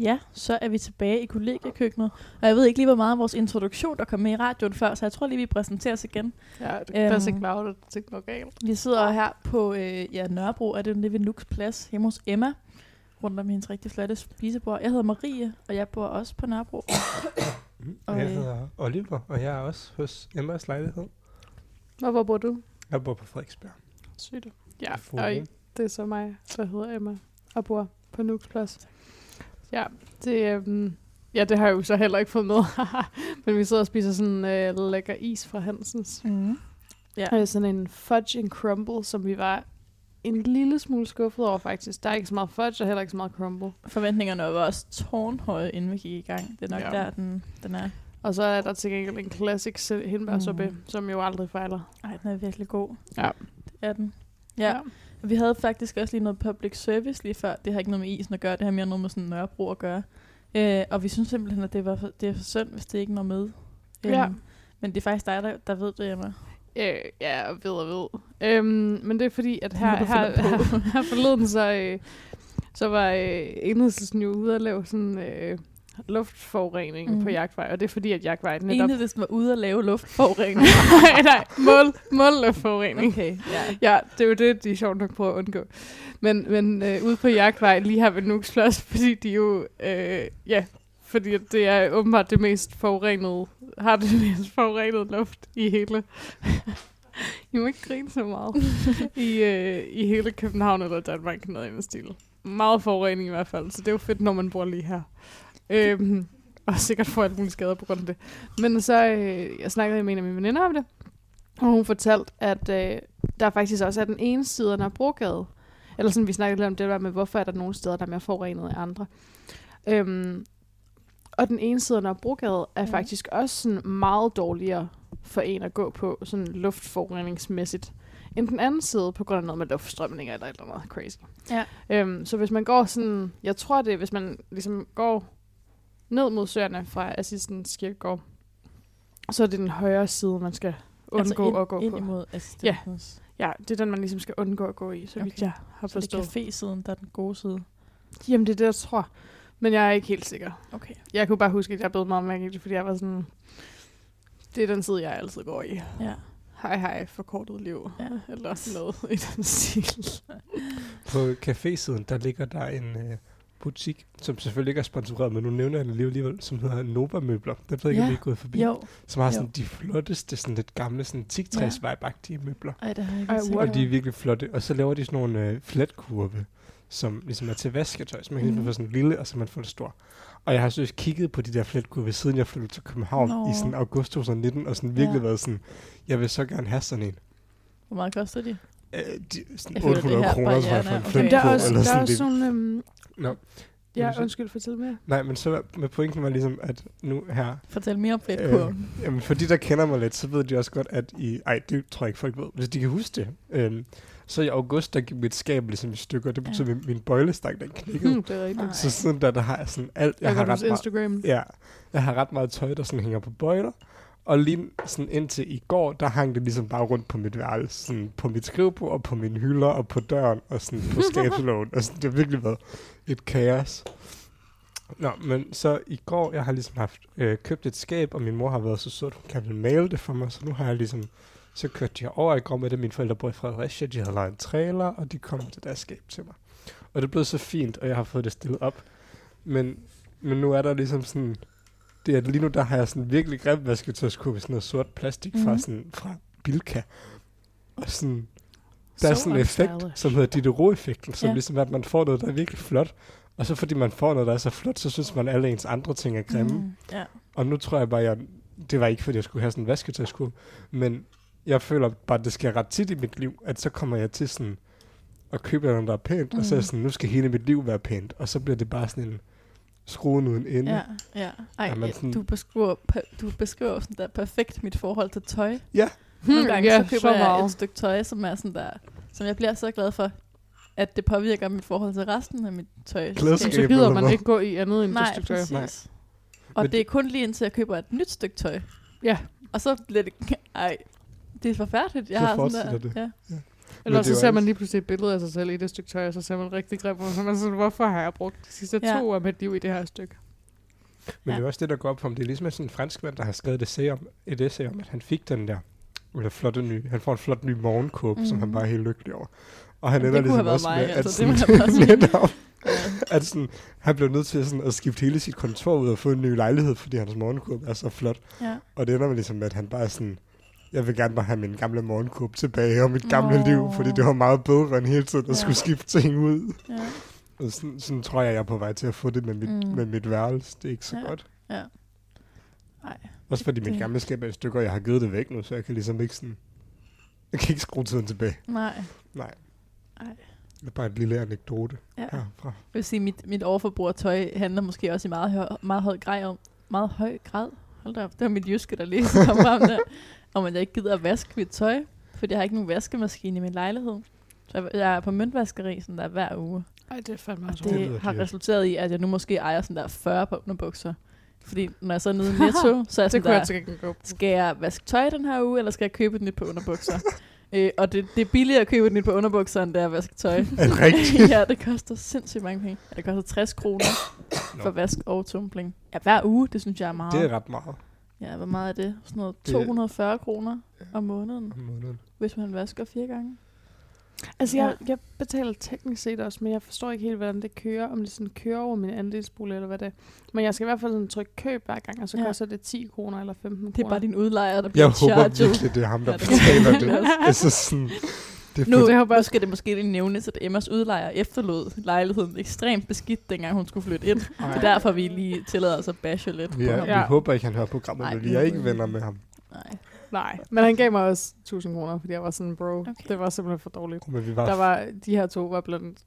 Ja, så er vi tilbage i kollegiekøkkenet. Og jeg ved ikke lige, hvor meget af vores introduktion, der kom med i radioen før, så jeg tror lige, vi præsenterer os igen. Ja, det kan passe ikke loud, at det går galt. Vi sidder her på øh, ja, Nørrebro, er det nede ved Nux Plads, hjemme hos Emma, rundt om hendes rigtig flotte spisebord. Jeg hedder Marie, og jeg bor også på Nørrebro. Og, jeg øh, hedder Oliver, og jeg er også hos Emmas lejlighed. Og hvor bor du? Jeg bor på Frederiksberg. Sygt. Ja, og det er så mig, der hedder Emma, og bor på Nux Plads. Ja, det, øhm, ja, det har jeg jo så heller ikke fået med. Men vi sidder og spiser sådan øh, lækker is fra Hansens. Mm. Ja. Ja. Sådan en fudge and crumble, som vi var en lille smule skuffet over faktisk. Der er ikke så meget fudge, og heller ikke så meget crumble. Forventningerne var også tårnhøje, inden vi gik i gang. Det er nok Ja. der, den, den er. Og så er der til gengæld en classic hindbærsuppe, Mm. som jo aldrig fejler. Ej, den er virkelig god. Ja. Det er den. Ja. ja. Vi havde faktisk også lige noget public service lige før. Det har ikke noget med isen at gøre. Det har mere noget med sådan Nørrebro at gøre. Øh, og vi synes simpelthen, at det, var for, det er for synd, hvis det ikke når med. Ja. Øhm, Men det er faktisk dig, der, der ved det, Emma. Øh, ja, ved og ved. Øhm, men det er fordi, at her, her, her, her forleden, så, øh, så var øh, enhedslisten jo ude at lave sådan øh, luftforurening Mhm. mm. på jagtvej. Og det er fordi, at jagtvej netop... Enhedslisten var ude at lave luftforurening. nej, nej, mål, målluftforurening. okay, ja. Ja, det er jo det, de er sjovt nok prøver at undgå. Men, men øh, ude på jagtvej, lige her ved Nux Plads, fordi de jo, øh, ja, fordi det er åbenbart det mest forurenede, har det mest forurenede luft i hele, I må ikke grine så meget, i, øh, i hele København eller Danmark, noget i stil. Meget forurening i hvert fald, så det er jo fedt, når man bor lige her. Øhm, og sikkert får alt muligt skader på grund af det. Men så, øh, jeg snakkede med en af mine veninder om det, og hun fortalte, at øh, der faktisk også er den ene side af Nørrebrogade. Eller sådan, vi snakkede lidt om det der med, hvorfor er der nogle steder, der er mere forurenet end andre. Øhm, og den ene side af Nørrebrogade er mm. faktisk også sådan meget dårligere for en at gå på, sådan luftforureningsmæssigt, end den anden side, på grund af noget med luftstrømninger eller et eller andet crazy. Ja. Øhm, så hvis man går sådan, jeg tror det, hvis man ligesom går ned mod søerne fra Assistens Kirkegård, så er det den højre side, man skal undgå altså ind, at gå ind på. imod assistentens. Ja, det er den, man ligesom skal undgå at gå i, så vidt Okay. jeg har Så det er forstået. café-siden, der er den gode side. Jamen, det er det, jeg tror. Men jeg er ikke helt sikker. Okay. Jeg kunne bare huske, at jeg blev meget mærke det, fordi jeg var sådan... Det er den side, jeg altid går i. Ja. Hej, hej, forkortet liv. Ja. Eller noget i den stil. På cafésiden, der ligger der en øh, butik, som selvfølgelig ikke er sponsoreret, men nu nævner jeg den lige alligevel, som hedder Nova Møbler. Det ved jeg ikke, om Ja. I er gået forbi. Jo. Som har Jo. sådan de flotteste, sådan lidt gamle, sådan tigtræsvejbagtige møbler. Ej, det har jeg ikke Ej? Og de er virkelig flotte. Og så laver de sådan nogle øh, flatkurve, som ligesom er til vasketøj, så man kan mm. få sådan en lille, og så man får det stor. Og jeg har synes kigget på de der flatkurve, siden jeg flyttede til København Nå. i sådan august 2019, og sådan virkelig Ja. været sådan, jeg vil så gerne have sådan en. Hvor meget koster de? Øh, de, sådan Jeg føler, det 800 her kroner, tror jeg, for en er- okay. Men der er også, eller der er sådan også sådan... Øhm, Nå. ja, så- undskyld, fortæl mere. Nej, men så med pointen var ligesom, at nu her, Fortæl mere om fedtkurven. Øh, jamen, for de, der kender mig lidt, så ved de også godt, at i... Ej, det tror jeg ikke, folk ved. Hvis de kan huske det. Øhm, så i august, der gik mit skab ligesom i stykker. Det betyder, Ja. at min, bøjlestang, den knækkede. Hmm, det er rigtigt. Så siden da, der har jeg sådan alt... Jeg, Jeg har ret meget, Instagram. ja, jeg har ret meget tøj, der sådan hænger på bøjler. Og lige sådan indtil i går, der hang det ligesom bare rundt på mit værelse. Sådan på mit skrivebord, og på mine hylder, og på døren, og sådan på skabslågen. og sådan, det har virkelig været et kaos. Nå, men så i går, jeg har ligesom haft øh, købt et skab, og min mor har været så sød, hun kan male det for mig, så nu har jeg ligesom, så kørte jeg over i går med det, mine forældre bor i Fredericia, de havde lejet en trailer, og de kom til deres skab til mig. Og det blevet så fint, og jeg har fået det stillet op. Men, men nu er der ligesom sådan, det er lige nu, der har jeg sådan virkelig grim vasketøjskurve, sådan noget sort plastik mm. fra, Mhm. sådan, fra Bilka. Og sådan, der er So sådan en effekt, som hedder Diderot-effekten, som ja. ligesom er, at man får noget, der er virkelig flot. Og så fordi man får noget, der er så flot, så synes man, at alle ens andre ting er grimme. Mm. Ja. Og nu tror jeg bare, jeg, det var ikke, fordi jeg skulle have sådan en vasketøjskurve, men jeg føler bare, at det sker ret tit i mit liv, at så kommer jeg til sådan at købe noget, der er pænt, mm. og så er Mhm. sådan, nu skal hele mit liv være pænt, og så bliver det bare sådan en skruen uden ende. Ja, ja. Ej, ja, sådan- du, beskriver, du beskriver sådan der perfekt mit forhold til tøj. Ja. Nogle gange ja, så køber så jeg meget. et stykke tøj, som er sådan der, som jeg bliver så glad for, at det påvirker mit forhold til resten af mit tøj. Klædeskab. Så gider man ikke gå i andet end det Nej, stykke tøj. præcis. Nej. Og Men det er kun lige indtil jeg køber et nyt stykke tøj. Ja. Og så bliver det... Ej, det er forfærdeligt. Jeg Så har sådan der, det. Ja. Eller så er ser man lige pludselig et billede af sig selv i det stykke tøj, og så ser man rigtig grim ud. Så man sådan, hvorfor har jeg brugt de sidste Ja. to år af mit liv i det her stykke? Men Ja. det er også det, der går op for ham. Det er ligesom sådan en fransk mand, der har skrevet et essay om, et essay om at han fik den der eller flotte ny, han får en flot ny morgenkåbe, mm. som han Mhm. bare er helt lykkelig over. Og han ender det ligesom også mig, med, altså, at, det sådan, netop, at sådan, han blev nødt til sådan, at skifte hele sit kontor ud og få en ny lejlighed, fordi hans morgenkåbe er så flot. ja. Og det ender med ligesom, at han bare er sådan, jeg vil gerne bare have min gamle morgenkåbe tilbage og mit gamle Nå. liv, fordi det var meget bedre end hele tiden at Ja. skulle skifte ting ud. ja. Og sådan, sådan tror jeg, jeg er på vej til at få det med mit, Mm. med mit værelse. Det er ikke så Ja. godt. Ja. Nej. Også fordi mit gamle skab er i stykker, og jeg har givet det væk nu, så jeg kan ligesom ikke sådan... Jeg kan ikke skrue tiden tilbage. Nej. Nej. Nej. Det er bare et lille anekdote Ja. herfra. Jeg vil sige, mit, mit overforbrug af tøj handler måske også i meget, høj, meget høj grad om, meget høj grad, hold da op, det var mit jyske, der lige kom frem der, om at jeg ikke gider at vaske mit tøj, fordi jeg har ikke nogen vaskemaskine i min lejlighed. Så jeg, jeg er på møntvaskeri sådan der hver uge. Ej, det er fandme Og Det det, har resulteret i, at jeg nu måske ejer sådan der 40 på underbukser. Fordi når jeg så er nede i Netto, så er jeg Det sådan jeg der, gå på. skal jeg vaske tøj den her uge, eller skal jeg købe et nyt på underbukser? øh, og det, det er billigere at købe et nyt på underbukser, end det er at vaske tøj. Er det rigtigt? ja, det koster sindssygt mange penge. Ja, det koster 60 kroner for vask og tumbling. Ja, hver uge, det synes jeg er meget. Det er ret meget Ja, hvor meget er det? Sådan noget Det- 240 kroner om måneden, om måneden. hvis man vasker fire gange. Altså, Ja. jeg, jeg betaler teknisk set også, men jeg forstår ikke helt, hvordan det kører. Om det sådan kører over min andelsbolig, eller hvad det er. Men jeg skal i hvert fald sådan trykke køb hver gang, og så Ja. koster det 10 kroner eller 15 kroner. Det er bare din udlejer, der Jeg bliver håber charged. virkelig, det er ham, der det betaler håber det. jeg. Altså sådan... Det Nu, det håber jeg nu skal det måske lige nævnes, at Emmas udlejer efterlod lejligheden ekstremt beskidt, dengang hun skulle flytte ind. Ej. Så derfor vi lige tillader os at bashe lidt vi, på ham. vi Ja. håber ikke, han hører programmet, Nej, men vi vi er ikke venner med ham. Nej. Nej, men han gav mig også 1000 kroner, fordi jeg var sådan, bro, Okay. det var simpelthen for dårligt. Men vi var, Der var, de her to var blandt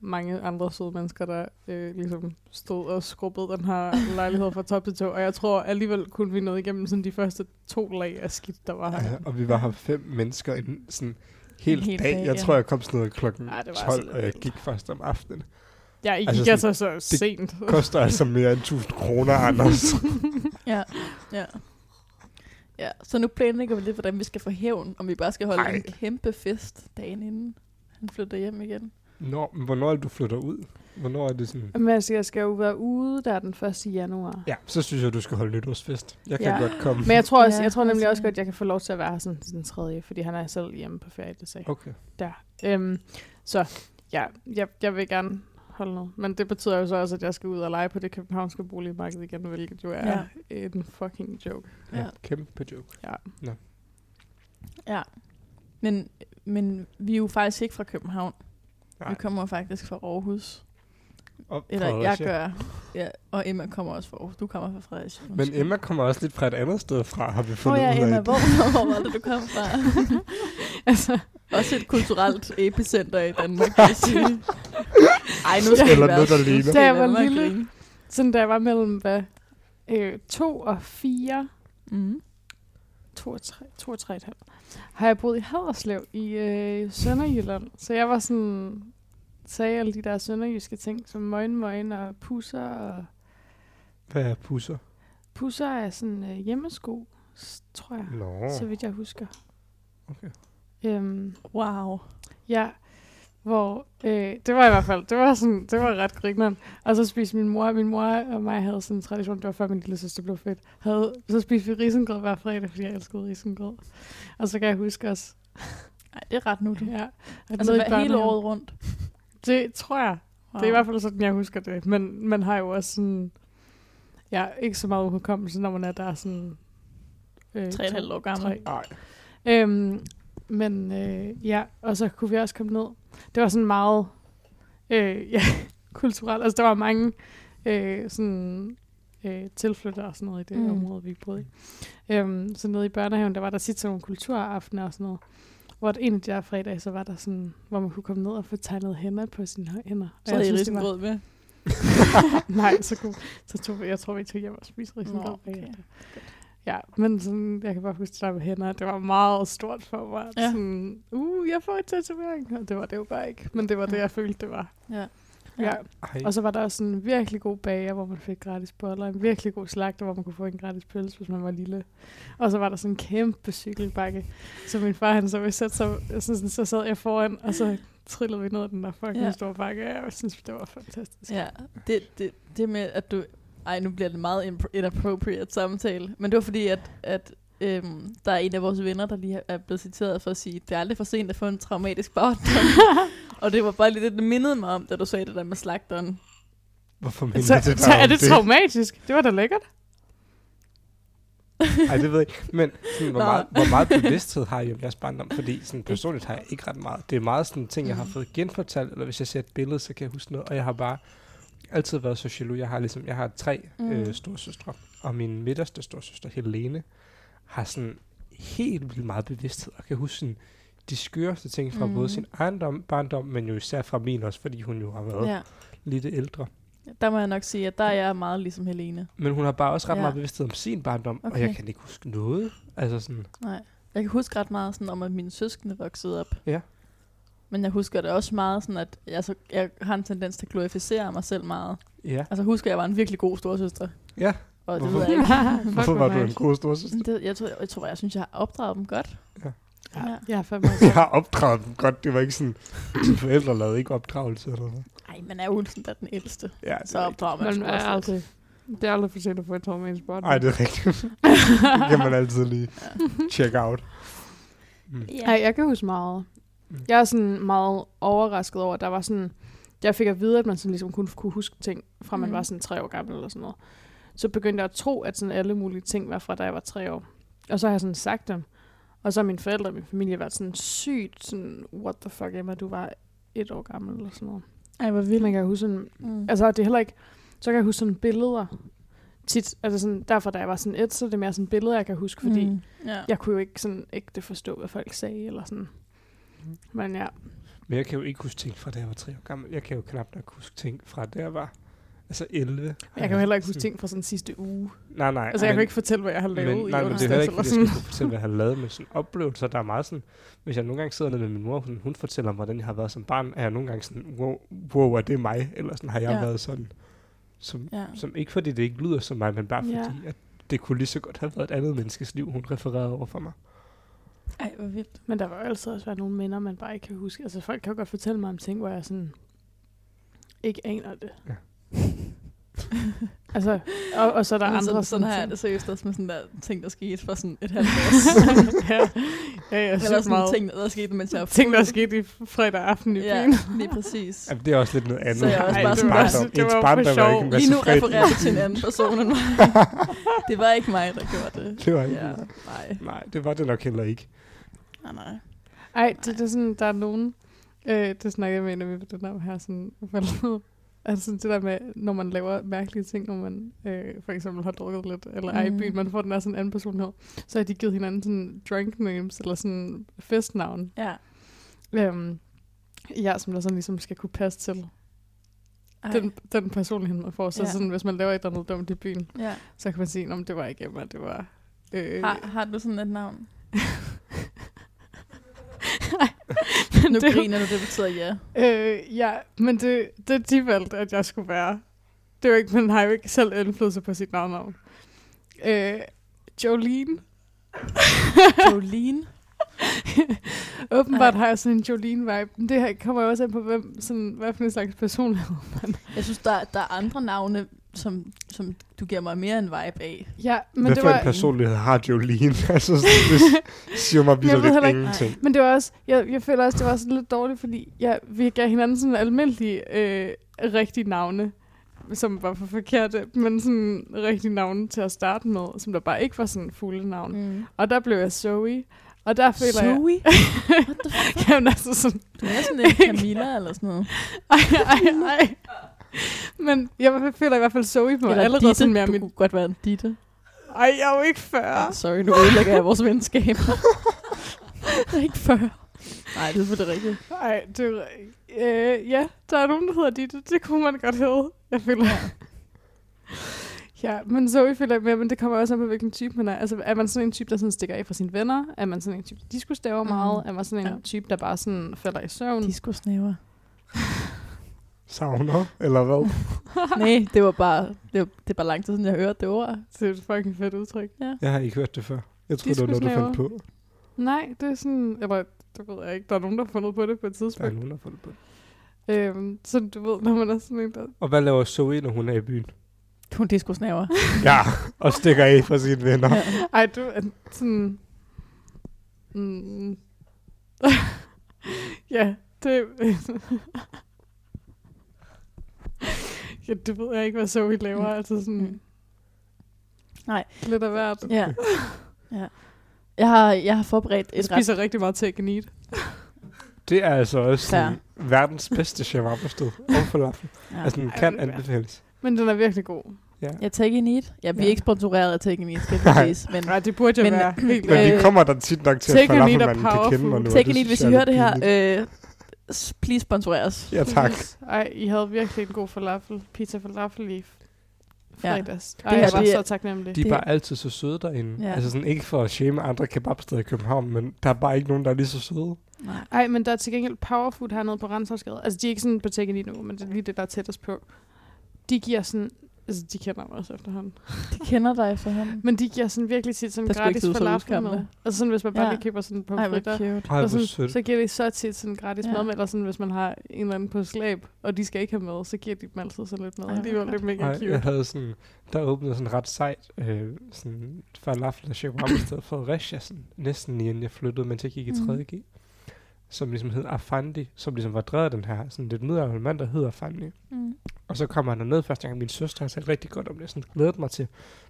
mange andre søde mennesker, der øh, ligesom stod og skrubbede den her lejlighed fra top til to. Og jeg tror alligevel kun vi nåede igennem sådan de første to lag af skidt, der var her. Ja, og vi var her fem mennesker en sådan helt hel dag. dag, Jeg ja. tror, jeg kom sådan noget klokken Ej, det var 12, altså og jeg gik først om aftenen. Ja, I Altså gik altså, så sent. Koster altså mere end 1000 kroner, Anders. Ja, ja. Ja, så nu planlægger vi lidt, hvordan vi skal få hævn, om vi bare skal holde Ej. en kæmpe fest dagen inden han flytter hjem igen. Nå, men hvornår er det, du flytter ud? Hvornår er det sådan... Men altså, jeg skal jo være ude der den 1. januar. Ja, så synes jeg, du skal holde nytårsfest. Jeg kan Ja. godt komme. Men jeg tror, også, Ja, jeg tror nemlig altså- også godt, at jeg kan få lov til at være her sådan til den tredje, fordi han er selv hjemme på ferie, det sagde Okay. der. Øhm, så ja, jeg, jeg vil gerne holde noget. Men det betyder jo så også, at jeg skal ud og lege på det københavnske boligmarked igen, hvilket jo er Ja. en fucking joke. Ja. Ja. Kæmpe joke. Ja. Ja. Men, men vi er jo faktisk ikke fra København. Nej. Vi kommer faktisk fra Aarhus. Og Eller jeg gør. Ja, og Emma kommer også fra Aarhus. Du kommer fra Fredericia. Men Emma kommer også lidt fra et andet sted fra, har vi fundet oh, ja, ud af. Emma, hvor, hvor var det, du kom fra? altså, også et kulturelt epicenter i Danmark, vil jeg sige. Ej, nu skal Eller vi noget, være der ligner. Da jeg var lille. sådan da jeg var mellem, hvad, øh, to og fire, Mhm. to og tre, to og tre et halvt, har jeg boet i Haderslev i øh, Sønderjylland. Så jeg var sådan, sagde alle de der sønderjyske ting, som møgen, møgen og pusser. Og Hvad er pusser? pusser er sådan øh, hjemmesko, tror jeg, Nå, så vidt jeg husker. okay. Øhm, Wow. Ja, hvor øh, det var i hvert fald, det var sådan, det var ret grineren. Og så spiste min mor, min mor og mig havde sådan en tradition, det var før min lille søster blev født, havde, så spiste vi risengrød hver fredag, fordi jeg elskede risengrød. Og så kan jeg huske også, Ej, det er ret nu, du. ja, at Altså hvad, hele året rundt. Det tror jeg. Wow. Det er i hvert fald sådan, jeg husker det. Men man har jo også sådan, ja, ikke så meget hukommelse, når man er der sådan... Øh, Tre og et to- halvt år gammel. Nej. Øhm, men øh, ja, og så kunne vi også komme ned. Det var sådan meget øh, ja, kulturelt. Altså, der var mange øh, sådan, øh, tilflyttere og sådan noget i det Mm. område, vi boede i. Øhm, så nede i børnehaven, der var der tit sådan nogle kulturaftener og sådan noget. Hvor en af de der fredage, så var der sådan, hvor man kunne komme ned og få tegnet hænder på sine hænder. Og Så havde I synes, det var- risengrød med. Nej, så, kunne, så tog vi, jeg tror, vi tog hjem og spiste risengrød Nå, okay. Ja, men sådan, jeg kan bare huske det der med hænder. Det var meget stort for mig. Ja. Ja. Sådan, uh, jeg får et tatovering. Og det var det jo bare ikke. Men det var det, jeg følte, det var. Ja. Ja. Ej, Og så var der også sådan en virkelig god bager, hvor man fik gratis boller. En virkelig god slagter, hvor man kunne få en gratis pølse, hvis man var lille. Og så var der sådan en kæmpe cykelbakke. Så min far, han så ville sætte sig, så, sådan, så sad jeg foran, og så trillede vi ned ad den der fucking ja. store bakke. Jeg synes, det var fantastisk. Ja, det, det, det med, at du... Ej, nu bliver det meget inappropriate samtale. Men det var fordi, at, at øhm, der er en af vores venner, der lige er blevet citeret for at sige, det er aldrig for sent at få en traumatisk barndom. og det var bare lige det, det mindede mig om, da du sagde det der med slagteren. hvorfor minder Så, det så er om det traumatisk. Det var da lækkert. Ej, det ved jeg ikke. Men sådan, hvor, Nå. meget, hvor meget bevidsthed har I om jeres barndom? Fordi sådan, personligt har jeg ikke ret meget. Det er meget sådan ting, jeg har Mm. fået genfortalt, eller hvis jeg ser et billede, så kan jeg huske noget. Og jeg har bare altid været så jaloux. Jeg har, ligesom, jeg har tre Mm. mm. øh, storsøstre, og min midterste storsøster, Helene, har sådan helt vildt meget bevidsthed, og kan huske sådan, de skøreste ting fra Mm. både sin ejendom, barndom, men jo især fra min også, fordi hun jo har været ja. Lidt ældre. Der må jeg nok sige, at der er jeg meget ligesom Helene. Men hun har bare også ret Ja. meget bevidsthed om sin barndom, okay. og jeg kan ikke huske noget. Altså sådan, Nej. Jeg kan huske ret meget sådan, om, at mine søskende voksede op. Ja. Men jeg husker det også meget sådan, at jeg, så, jeg har en tendens til at glorificere mig selv meget. ja. Altså husker, at jeg var en virkelig god storsøster. Ja, Og det Hvorfor? ved jeg ikke. Hvorfor hvor var du en god storsøster? Det, jeg, tror, jeg tror, jeg synes, jeg har opdraget dem godt. Ja. Ja, Ja. jeg er fandme Jeg har opdraget dem godt. Det var ikke sådan, dine forældre lavede ikke opdragelse eller noget. Ej, man er jo sådan, der er den ældste. Ja, Så opdrager man Man sgu er også lidt. aldrig, det er aldrig for sent at få et traumatisk barn. Nej, det er rigtigt. det kan man altid lige check out. Mm. Ja. Nej, jeg kan huske meget. Mm. Jeg er sådan meget overrasket over, at der var sådan... Jeg fik at vide, at man sådan ligesom kun kunne huske ting, fra man Mm. var sådan tre år gammel eller sådan noget. Så begyndte jeg at tro, at sådan alle mulige ting var fra, da jeg var tre år. Og så har jeg sådan sagt dem. Og så har mine forældre og min familie været sådan sygt sådan, what the fuck, Emma, du var et år gammel eller sådan noget. Ej, hvor Man vildt. kan huske sådan, Mm. altså det er heller ikke, så kan jeg huske sådan billeder tit, altså sådan, derfor da jeg var sådan et, så er det mere sådan billeder, jeg kan huske, fordi mm. Ja. jeg kunne jo ikke sådan ægte forstå, hvad folk sagde, eller sådan. Men ja, Men jeg kan jo ikke huske ting fra da jeg var tre år gammel. Jeg kan jo knap nok huske ting fra da jeg var altså 11. jeg kan jo heller ikke huske ting fra sådan sidste uge. Nej, nej. Altså jeg men, kan ikke fortælle, hvad jeg har lavet men, i nej, men det er heller ikke, jeg skal kunne fortælle, hvad jeg har lavet med sådan oplevelser. Der er meget sådan, hvis jeg nogle gange sidder nede med min mor, hun, hun fortæller mig, hvordan jeg har været som barn, er jeg nogle gange sådan, wow, wow er det mig? Eller sådan, har jeg Ja. ja. været sådan? Som, Ja. som ikke fordi det ikke lyder som mig, men bare Ja. fordi, at det kunne lige så godt have været et andet menneskes liv, hun refererede over for mig. Ej, hvor vildt. Men der var jo altid også været nogle minder, man bare ikke kan huske. Altså folk kan jo godt fortælle mig om ting, hvor jeg sådan ikke aner det. Ja. altså, og, og så er der andre sådan, sådan jeg ting. det seriøst også med sådan der ting, der skete for sådan et halvt år ja, ja, ja, Eller sådan meget. ting, der skete, mens jeg var ting, der skete i fredag aften i Ja, byen. lige præcis. Jamen, det er også lidt noget andet. Så jeg er også bare sådan, barndom- det var ens jo for barndom er sjov. ikke Lige nu refererer du til en anden person end mig. det var ikke mig, der gjorde det. Det var ikke Ja, nej. Nej, det var det nok heller ikke. Nej, nej. Ej, det, det er sådan, der er nogen, øh, det snakker jeg med en af mine venner om her, sådan, forleden. Altså det der med, når man laver mærkelige ting, når man øh, for eksempel har drukket lidt, eller er i Mm. byen, man får den der sådan anden personlighed, så har de givet hinanden sådan drunk names, eller sådan festnavn, Ja. øhm, ja, som der sådan ligesom skal kunne passe til Ej. den, den personlighed, man får. Så Ja. sådan, hvis man laver et eller andet dumt i byen, Ja. så kan man sige, om det var ikke Emma, det var... Øh, Har, har du sådan et navn? men Nu det, griner du, det betyder ja. Øh, ja, men det, det de valgte, at jeg skulle være. Det var ikke, man har jo ikke selv indflydelse på sit navn. Øh, Jolene. Jolene. Åbenbart Ej. har jeg sådan en Jolene-vibe. Men det her kommer jo også an på, hvem, sådan, hvad for en slags personlighed man Jeg synes, der, der er andre navne, som, som du giver mig mere en vibe af. Ja, men Hvad det for var... en personlighed har Jolene? altså, sådan, det siger mig vildt heller ikke- ingenting. Men det var også, jeg, jeg føler også, det var sådan lidt dårligt, fordi jeg, vi gav hinanden sådan almindelige, øh, rigtige navne, som var for forkerte, men sådan rigtige navne til at starte med, som der bare ikke var sådan fulde navn. Mm. Og der blev jeg Zoe, og der føler jeg... Zoe? What the fuck? Jamen altså sådan, Du er sådan en Camilla eller sådan noget. ej, ej, ej. Men jeg føler i hvert fald Zoe på Eller allerede Ditte. sådan mere du mit... kunne godt være en Ditte. Ej, jeg er jo ikke 40. Ja. Sorry, nu ødelægger jeg vores venskab. jeg er ikke 40. Nej, det er selvfølgelig rigtigt. Ej, det er øh, Ja, der er nogen, der hedder Ditte. Det kunne man godt hedde. Jeg føler... Ja, men Zoe føler jeg mere, men det kommer også an på, hvilken type man er. Altså, er man sådan en type, der sådan stikker af fra sine venner? Er man sådan en type, der diskustaver Mhm. meget? Er man sådan en Ja. type, der bare sådan falder i søvn? Disco snæver. savner, eller hvad? Nej, det var bare, det, var, det er bare lang tid siden, jeg hørte det ord. Det er et fucking fedt udtryk. Jeg har ikke hørt det før. Jeg troede, det var noget, du Diskusnæver. fandt på. Nej, det er sådan... Eller, det ved jeg ikke. Der er nogen, der har fundet på det på et Der er tidspunkt. nogen, der har fundet på det. Øhm, så du ved, når man er sådan en, der... Og hvad laver Zoe, når hun er i byen? Hun disco snaver. Ja, og stikker af for sine venner. Ja. Ej, du er sådan... Mm. ja, det... ja, det ved jeg ikke, hvad Zoe laver. Mm. Altså sådan... Mm. Nej. Lidt af hvert. ja. ja. Jeg har, jeg har forberedt Jeg et ret... spiser rigtig meget take and eat. Det er altså også sådan, verdens bedste shawarma-sted. Og falafel. Ja. Altså, den kan er anbefales. Men den er virkelig god. Ja. Jeg take and eat. Ja, vi er Ja. ikke sponsoreret af take eat, skal Nej. det siges. Men Nej, det burde jeg Men- være helt Men vi Øh, kommer der tit nok til, at falafelmanden kan kende mig nu. take det synes hvis I jeg hører er det her, øh, please sponsor os. Ja, tak. Ej, I havde virkelig en god falafel. Pizza falafel i Ja. fredags. Det Ej, her, jeg var det er- så taknemmelig. De er Det- bare altid så søde derinde. Ja. Ja. Altså sådan, ikke for at shame andre kebabsteder i København, men der er bare ikke nogen, der er lige så søde. Nej. Ej, men der er til gengæld powerfood hernede på Renshavsgade. Altså, de er ikke sådan på take lige nu, men det er lige det, der er tættest på. De giver sådan... Altså, de kender mig også efterhånden. De kender dig efterhånden. Men de giver sådan virkelig tit sådan Der gratis så falafel udskammende. med. Altså sådan, hvis man bare Ja. lige køber sådan på fritter. Ej, sådan, så giver de så tit sådan gratis Ja. mad med, eller sådan, hvis man har en eller anden på slæb, og de skal ikke have med, så giver de dem altid sådan lidt mad. Ej, det er godt. mega Ej, cute. jeg havde sådan, der åbnede sådan ret sejt øh, sådan falafel og shawarma sted for Fredericia, sådan, næsten lige inden jeg flyttede, mens jeg gik i Mhm. 3.G. Som ligesom hed Afandi, som ligesom var drevet den her sådan lidt middelalderlige mand, der hedder Afandi. Mm. Og så kommer han derned første gang, min søster har sagt rigtig godt om det, sådan glædet mig til,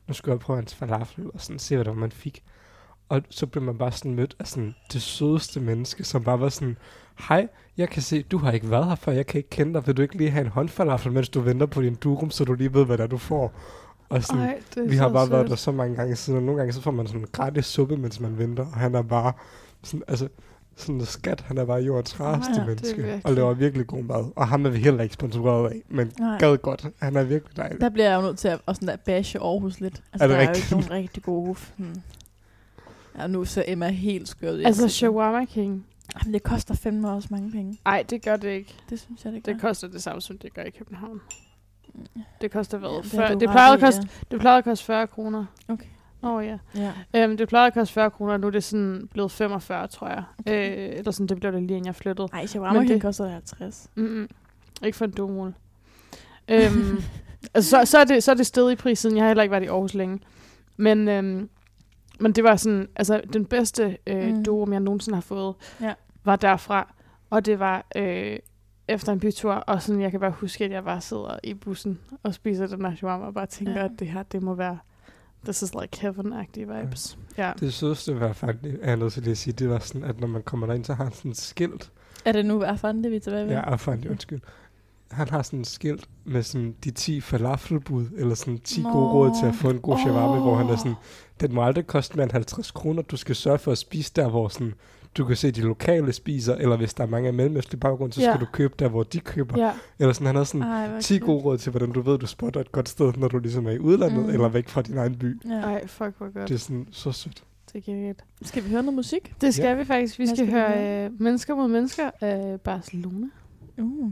nu skal jeg prøve hans falafel, og sådan se, hvad det var, man fik. Og så blev man bare sådan mødt af sådan det sødeste menneske, som bare var sådan, hej, jeg kan se, du har ikke været her før, jeg kan ikke kende dig, vil du ikke lige have en håndfalafel, mens du venter på din durum, så du lige ved, hvad der du får. Og sådan, Ej, vi har så bare været sødt. der så mange gange siden, og nogle gange så får man sådan en gratis suppe, mens man venter, og han er bare sådan, altså, sådan en skat, han er bare jordens rareste ja, menneske, virkelig. og laver virkelig god mad. Og ham er vi heller ikke sponsoreret af, men Nej. gad godt. Han er virkelig dejlig. Der bliver jeg jo nødt til at og sådan at bashe Aarhus lidt. Altså, Er det der er jo rigtigt? ikke nogen rigtig gode... Hmm. Ja, nu ser Emma helt skørt Altså, shawarma king. Jamen, det koster fandme også mange penge. Ej, det gør det ikke. Det synes jeg, det gør. Det koster det samme, som det gør i København. Det koster hvad? Ja, det det, plejede at koste, det plejede at koste 40 kroner. Okay. Åh oh, ja. Ja. Øhm, det plejede at koste 40 kroner, nu er det sådan blevet 45, tror jeg. Okay. Øh, eller sådan, det blev det lige, inden jeg flyttede. Ej, shawarma Men det det- koster 50. Mm-mm. Ikke for en dumul. øhm, altså, så, så, er det, så er det stedet i pris, siden jeg har heller ikke været i Aarhus længe. Men, øhm, men det var sådan, altså den bedste øh, Mm. jeg nogensinde har fået, Ja. var derfra. Og det var øh, efter en bytur, og sådan, jeg kan bare huske, at jeg bare sidder i bussen og spiser den her shawarma, og bare tænker, ja. at det her, det må være, this is like heaven-agtige vibes. Ja. Det sødeste var faktisk, er jeg nødt til lige at sige, det var sådan, at når man kommer derind, så har han sådan et skilt. Er det nu det vi er tilbage ved? Ja, Afandi, undskyld. Han har sådan et skilt med sådan de 10 falafelbud, eller sådan 10 Nå. gode råd til at få en god shawarma, hvor han er sådan, den må aldrig koste mere end 50 kroner. Du skal sørge for at spise der, hvor sådan, du kan se de lokale spiser, eller hvis der er mange af mellemøstlige baggrund, så Ja. skal du købe der, hvor de køber. ja. Eller sådan, han har sådan Ej, hvor 10 cute. gode råd til, hvordan du ved, du spotter et godt sted, når du ligesom er i udlandet, Mm. eller væk fra din egen by. Ja. Ej, fuck, hvor godt. Det er sådan så sødt. Det er genialt. Skal vi høre noget musik? Det skal ja. vi faktisk. Vi skal, skal vi høre høre? øh, Mennesker mod Mennesker af Barcelona. Uh.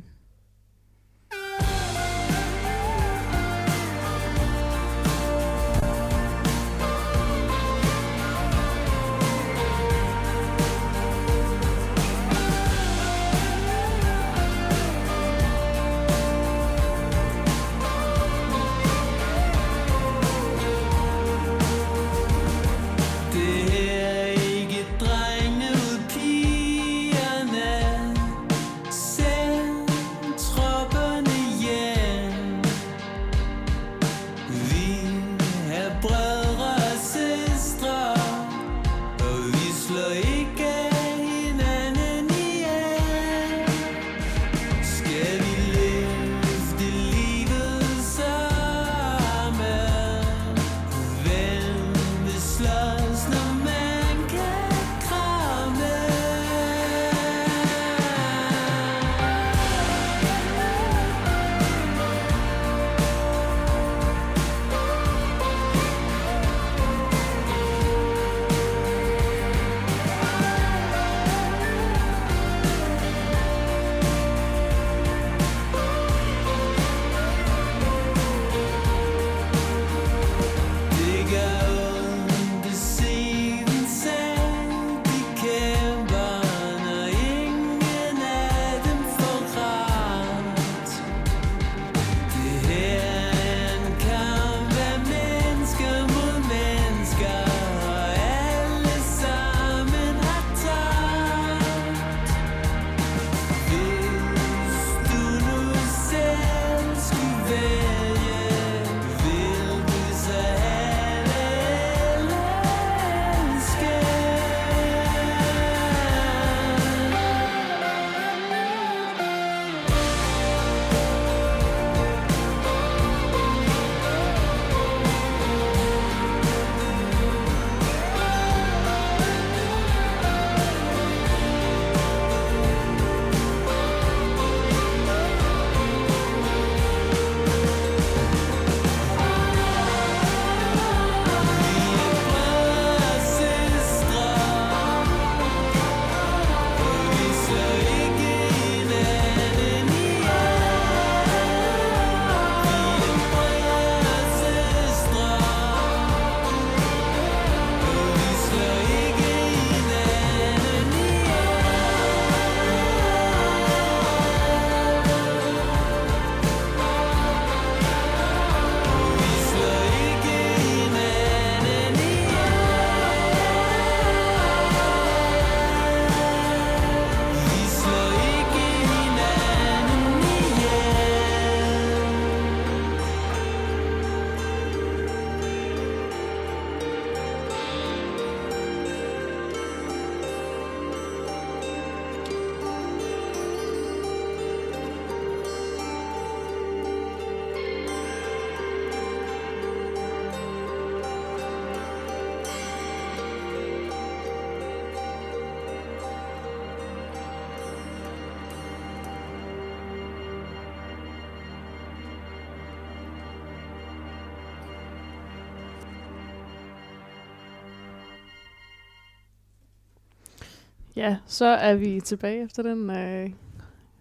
Ja, så er vi tilbage efter den øh,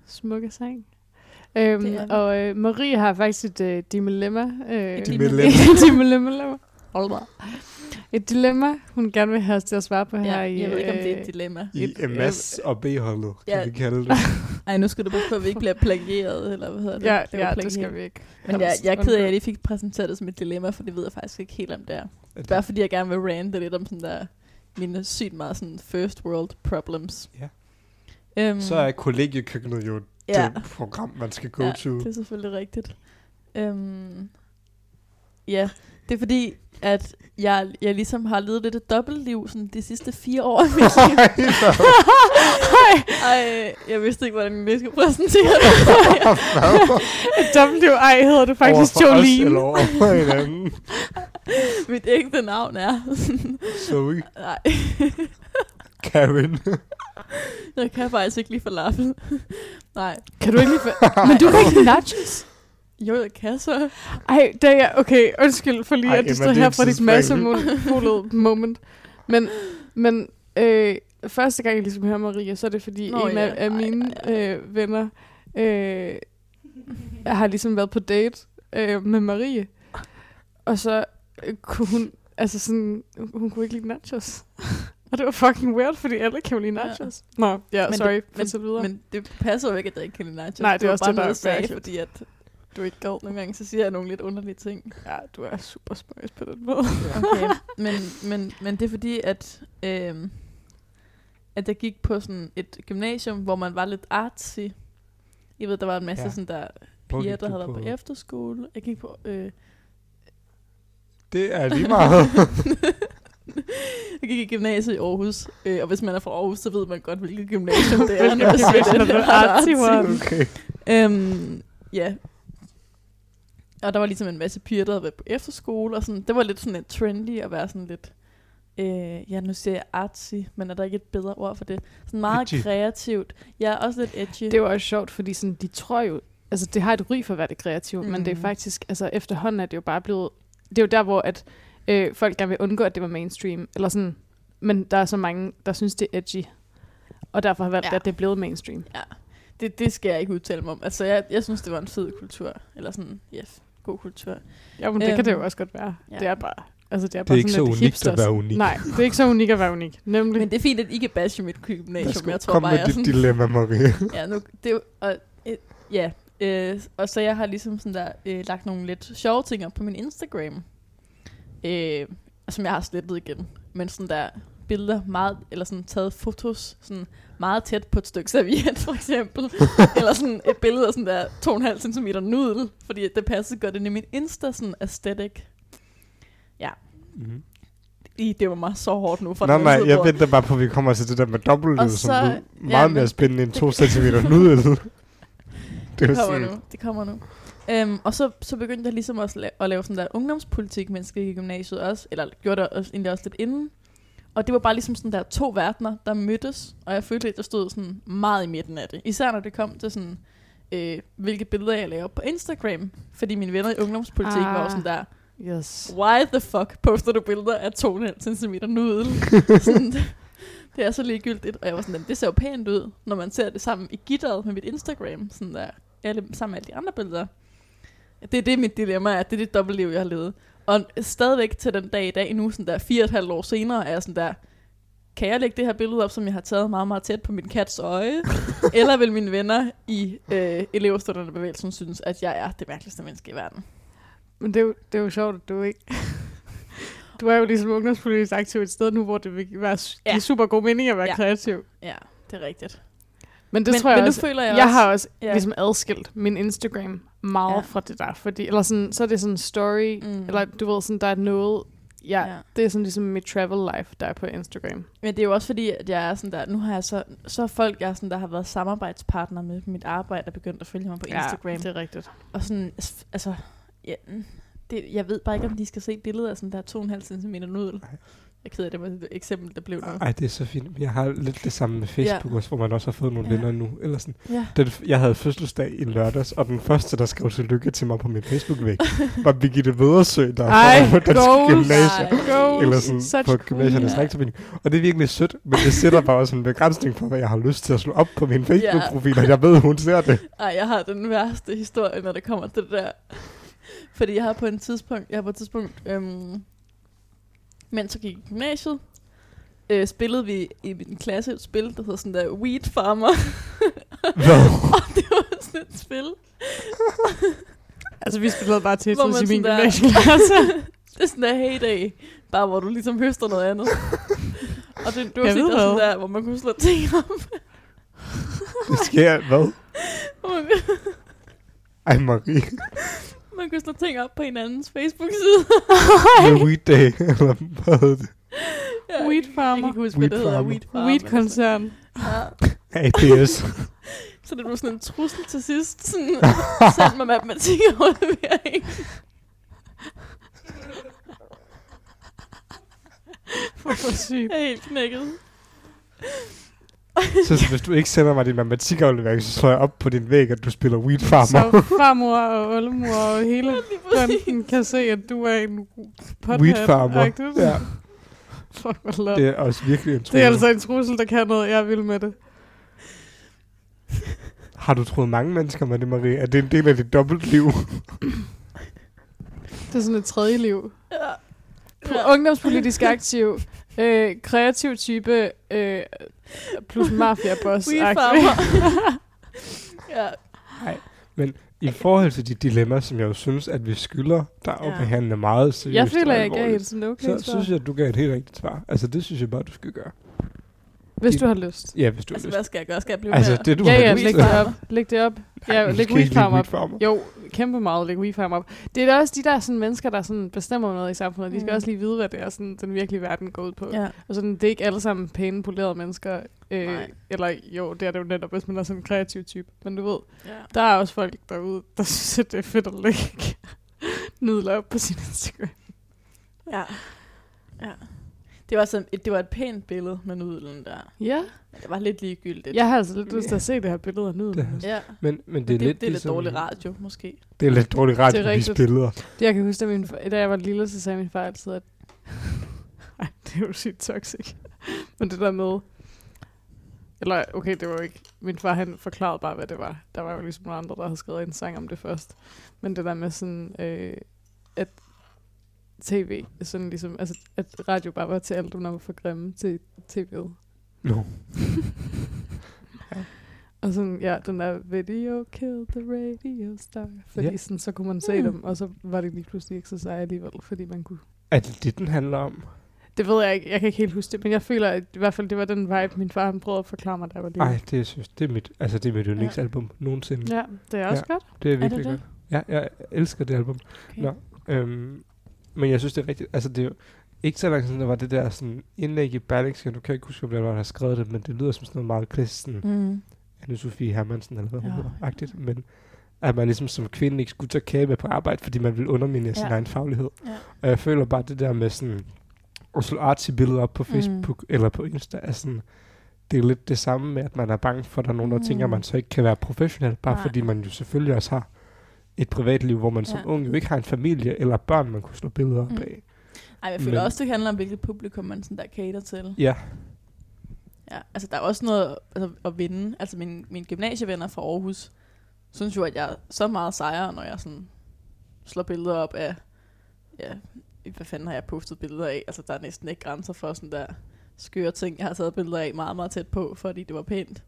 smukke sang. Øhm, og øh, Marie har faktisk et øh, dilemma. Øh, Et dilemma. dilemma. Hold da. Et dilemma, hun gerne vil have os til at svare på her Ja, i... jeg ved ikke, om det er øh, et dilemma. I Et- MS og B-holdet, kan Ja. vi kalde det. Ej, nu skal du passe på, at vi ikke bliver plagieret, eller hvad hedder det? Ja, Det ja det skal vi ikke. Men jeg, jeg er ked af, at jeg lige fik præsenteret det som et dilemma, for det ved jeg faktisk ikke helt om det er. Bare fordi jeg gerne vil rante lidt om sådan der, mine sygt meget sådan first world problems. Ja. Øhm, Så er kollegiekøkkenet jo ja, det program, man skal go ja, to. det er selvfølgelig rigtigt. Øhm, ja, det er fordi, at jeg, jeg ligesom har levet lidt et dobbeltliv sådan de sidste fire år af mit liv. Ej, jeg vidste ikke, hvordan jeg skulle præsentere det. W, ej, hedder det faktisk Overfor os Jolene. eller over for hinanden. Mit ægte navn er... Zoe, Nej, Karen. jeg kan faktisk ikke lige falafel. Nej. Kan du ikke lige... fa- Men du kan ikke lide nachos? Jo, jeg kan så. Ej, det er jeg... Okay, undskyld for lige, Ej, at du står det er her fra dit tidsspring. masse moment. Men, men øh, første gang, jeg ligesom hører Maria, så er det fordi, Nå, en ja. af, af mine ej, øh, venner øh, har ligesom været på date øh, med Marie. Og så kunne hun... Altså sådan, hun kunne ikke lide nachos. Og det var fucking weird, fordi alle kan jo lide Ja. nachos. Nå, ja, Men sorry, det- fortsæt videre. Men det passer jo ikke, at jeg ikke kan lide nachos. Nej, det er var også bare det, der noget, er sagde, fordi at du ikke gad nogle gange, så siger jeg nogle lidt underlige ting. ja, du er super spøjs på den måde. Okay, men, men, men det er fordi, at, øhm, at jeg gik på sådan et gymnasium, hvor man var lidt artsy. Jeg ved, der var en masse Ja. ja. sådan der piger, der havde været på? på efterskole. Jeg gik på... Øh, Det er lige meget. jeg gik i gymnasiet i Aarhus, øh, og hvis man er fra Aarhus, så ved man godt, hvilket gymnasium det er. Når siger gymnasium det. er one. okay. Øhm, ja. Og der var ligesom en masse piger, der havde været på efterskole, og sådan, det var lidt sådan lidt trendy at være sådan lidt, øh, ja nu siger jeg artsy, men er der ikke et bedre ord for det? Sådan meget Edgy. kreativt. Er også lidt edgy. Det jo også sjovt, fordi sådan, de tror jo, altså det har et ry for at være det kreative, mm. men det er Mhm. faktisk, altså efterhånden er det jo bare blevet, det er jo der, hvor at, øh, folk gerne vil undgå, at det var mainstream, eller sådan, men der er så mange, der synes, det er edgy, og derfor har valgt, Ja. ja. at det er blevet mainstream. det, det skal jeg ikke udtale mig om. Altså jeg, jeg synes, det var en fed kultur. Eller sådan, ja, yes, god kultur. Ja, men det kan det jo Øhm, også godt være. ja. Ja. Det er bare, altså det er Det bare er ikke så unikt hipsters. at være unik. Nej, det er ikke så unikt at være unik, nemlig. Men det er fint, at I kan bashe mit gymnasium. Jeg tror Kom bare, med jeg er dit sådan, dilemma, Marie. Ja, nu, det er jo, og, øh, ja, øh, og så jeg har ligesom sådan der, øh, lagt nogle lidt sjove ting op på min Instagram, øh, som jeg har slettet igen, men sådan der billeder meget, eller sådan taget fotos, sådan meget tæt på et stykke serviet, for eksempel, eller sådan et billede af sådan der 2,5 cm nudel, fordi det passer godt ind i min Insta, sådan aesthetic. Mm. I, det var mig så hårdt nu. For Nå nej, jeg venter bare på, at vi kommer til det der med dobbeltlyd, Og som så- er ja, meget men- mere spændende end 2 cm nudel. Det Det kommer nu. Det kommer nu. Øhm, og så, så begyndte jeg ligesom også la- at lave sådan der ungdomspolitik, mens jeg gik i gymnasiet også. Eller gjorde det også, egentlig også lidt inden. Og det var bare ligesom sådan der to verdener, der mødtes. Og jeg følte, at jeg stod sådan meget i midten af det. Især når det kom til sådan, øh, hvilke billeder jeg laver på Instagram. Fordi mine venner i ungdomspolitik ah. var Ah. sådan der, Yes. why the fuck poster du billeder af 2,5 cm nudel? sådan, det er så ligegyldigt. Og jeg var sådan, "Jamen, det ser jo pænt ud, når man ser det sammen i gitteret med mit Instagram. Sådan der, alle, sammen med alle de andre billeder. Det er det, mit dilemma er. Det er det dobbeltliv, jeg har levet. Og stadigvæk til den dag i dag, nu sådan der fire og et halvt år senere, er jeg sådan der, kan jeg lægge det her billede op, som jeg har taget meget, meget tæt på min kats øje? eller vil mine venner i øh, elevstuderende bevægelsen synes, at jeg er det mærkeligste menneske i verden? Men det er, jo, det er jo sjovt, at du ikke... Du er jo ligesom ungdomspolitisk aktiv et sted nu, hvor det vil være ja. Super god mening at være ja. kreativ. Ja, det er rigtigt. Men det men, tror jeg men også... nu føler jeg, Jeg, jeg også, har også ja. ligesom adskilt min Instagram meget Ja. fra det der. Fordi, eller sådan, så er det sådan en story, Mm. mm. eller du ved, sådan, der er noget... Ja, Ja. Det er sådan ligesom mit travel life, der er på Instagram. Men det er jo også fordi, at jeg er sådan der, nu har jeg så, så folk, jeg er sådan, der har været samarbejdspartner med mit arbejde, er begyndt at følge mig på Instagram. Ja, det er rigtigt. Og sådan, altså, ja, det, jeg ved bare ikke, om de skal se billedet af sådan der 2,5 cm nudel. Jeg er ked af, det var et eksempel, der blev nu. Ej, det er så fint. Jeg har lidt det samme med Facebook Ja. også, hvor man også har fået nogle Ja. venner nu. Eller sådan. Ja. Den, jeg havde fødselsdag i lørdags, og den første, der skrev tillykke til mig på min Facebook-væg, var Birgitte Vedersø, der Ej, på Dansk. Nej. Goals. Eller sådan Such på gymnasiernes Ja. rektorforening. Og det er virkelig sødt, men det sætter bare også en begrænsning for, hvad jeg har lyst til at slå op på min Facebook-profil, og jeg ved, hun ser det. Ej, jeg har den værste historie, når det kommer til det der. Fordi jeg har på en tidspunkt, jeg har på et tidspunkt, øhm, mens jeg gik i gymnasiet, øh, spillede vi i min klasse et spil, der hedder sådan der Weed Farmer. Hvad? og det var sådan et spil, Altså, vi spillede bare man i min der- gymnasieklasse. det er sådan der heyday, bare hvor du ligesom høster noget andet. og det, det var Jeg sådan, der, sådan der, hvor man kunne slå ting op. Det sker, hvad? Ej, Marie. Man kunne slå ting op på hinandens Facebook-side. The Weed Day, eller hvad hed det? Ja, Weed Jeg farmer. kan ikke huske, hvad det Weed hedder. farmer. Weed farmer. Weed-koncern. Ja. APS. Så det blev sådan en trussel til sidst. Sådan, send mig matematik og aflevering. Hvor sygt. Jeg er helt knækket. Så, hvis du ikke sender mig din matematikaflevering, så slår jeg op på din væg, at du spiller Weed Farmer. Så farmor og oldemor og hele banden kan se, at du er en pothead. Weed Farmer. Ja, Fuck, hvor det er også virkelig en Det er trussel. altså en trussel, der kan noget. Jeg vil med det. Har du troet mange mennesker med det, Marie? Er det en del af dit dobbeltliv? Det er sådan et tredje liv. Ja. Ungdomspolitisk aktiv. Øh, kreativ type. Øh, plus mafia boss. Weed farmer. ja. I forhold til de dilemmaer, som jeg jo synes, at vi skylder der at Ja. behandle meget seriøst Jeg føler, jeg gav et sådan okay så svar. synes jeg, at du gav et helt rigtigt svar. Altså, det synes jeg bare, du skal gøre. Hvis du har lyst. Ja, hvis du Altså, har hvad lyst. skal jeg gøre? Skal jeg blive Altså, med? det du Ja, har ja, lyst læg det op. Læg det op. Ja, du læg weed farmer. Jo, kæmpe meget læg weed farmer op. Det er da også de der sådan, mennesker, der sådan, bestemmer noget i samfundet. De skal Mm. også lige vide, hvad det er, sådan, den virkelige verden går ud på. Ja. Og sådan, det er ikke alle sammen pæne, polerede mennesker. Øh, Nej. eller jo, det er det jo netop, hvis man er sådan en kreativ type. Men du ved, ja. der er også folk derude, der synes, at det er fedt at lægge nudler op på sin Instagram. Ja. ja. Det var, sådan, et, det var et pænt billede med nudlen der. Ja, Men Det var lidt ligegyldigt. jeg har altså lidt lyst til at se det her billede af nudlen. Det- Ja. Men, men det er det, lidt det er lidt ligesom, dårlig radio, måske. Det er lidt dårligt radio, Det er rigtigt. billeder. Det, jeg kan huske, at min, da jeg var lille, så sagde min far altid, at... Ej, det er jo sygt toxic. Men det der med... Eller, okay, det var ikke... Min far, han forklarede bare, hvad det var. Der var jo ligesom nogle andre, der havde skrevet en sang om det først. Men det der med sådan... Øh, at tv, sådan ligesom... Altså, at radio bare var til alt, når man var for grimme til tv'et. No. Og sådan, ja, den der video kill the radio star. Fordi Ja. sådan, så kunne man se Mm. dem, og så var det lige pludselig ikke så seje alligevel, fordi man kunne Er det det, den handler om? Det ved jeg ikke. Jeg kan ikke helt huske det, men jeg føler, at i hvert fald det var den vibe, min far han prøvede at forklare mig, jeg var lille. Nej, det, synes, det er mit, altså, det er mit yndlingsalbum nogensinde. Ja, det er også ja. godt. Det er det virkelig det? godt. Ja, jeg elsker det album. Okay. Nå. Øhm, men jeg synes, det er rigtigt. Altså, det er jo ikke så lang siden, der var det der sådan indlæg i Berlingske. Nu kan jeg ikke huske, hvem der har skrevet det, men det lyder som sådan noget meget klassisk, sådan Mm. Anne-Sophie Hermansen, eller hvad hun Ja. hedder, agtigt. Men at man ligesom som kvinde ikke skulle tage kage med på arbejde, fordi man vil underminere ja. sin egen faglighed. Ja. Og jeg føler bare det der med sådan, at slå artsy billeder op på Facebook mm. eller på Insta, er sådan, det er lidt det samme med, at man er bange for, at der er nogen, der mm. tænker, at man så ikke kan være professionel, bare Nej. fordi man jo selvfølgelig også har et privatliv, hvor man som Ja. ung jo ikke har en familie eller børn, man kunne slå billeder op Mm. af. Ej, jeg føler Men- også, det handler om, hvilket publikum man sådan der cater til. Ja, Ja, altså der er også noget altså, at vinde. Altså mine, mine gymnasievenner fra Aarhus synes jo, at jeg er så meget sejere, når jeg sådan slår billeder op af, ja, hvad fanden har jeg postet billeder af? Altså der er næsten ikke grænser for sådan der skøre ting, jeg har taget billeder af meget, meget tæt på, fordi det var pænt.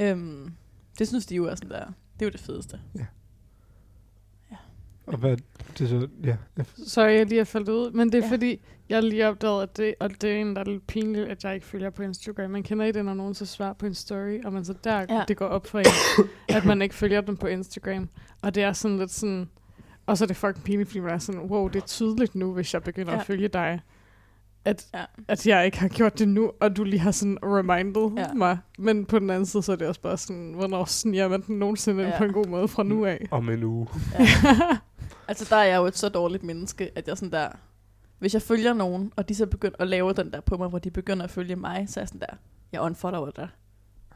Øhm, det synes de jo er sådan der, det er jo det fedeste. Og hvad, det er så, ja. Sorry, jeg lige har faldet ud. Men det er Ja. fordi, jeg lige opdaget, at det, og det er en, der er lidt pinligt, at jeg ikke følger på Instagram. Man kender I det, når nogen så svarer på en story, og man så der, Ja. det går op for en, at man ikke følger dem på Instagram. Og det er sådan lidt sådan, og så er det fucking pinligt, fordi man er sådan, wow, det er tydeligt nu, hvis jeg begynder Ja. at følge dig, at, Ja. at jeg ikke har gjort det nu, og du lige har sådan remindet Ja. mig. Men på den anden side, så er det også bare sådan, hvornår sniger man den nogensinde ja. Ja. på en god måde fra nu af? Om en uge. Ja. altså der er jeg jo et så dårligt menneske, at jeg sådan der, Hvis jeg følger nogen, og de så begynder at lave den der på mig, hvor de begynder at følge mig, så er jeg sådan der, jeg unfollower dig.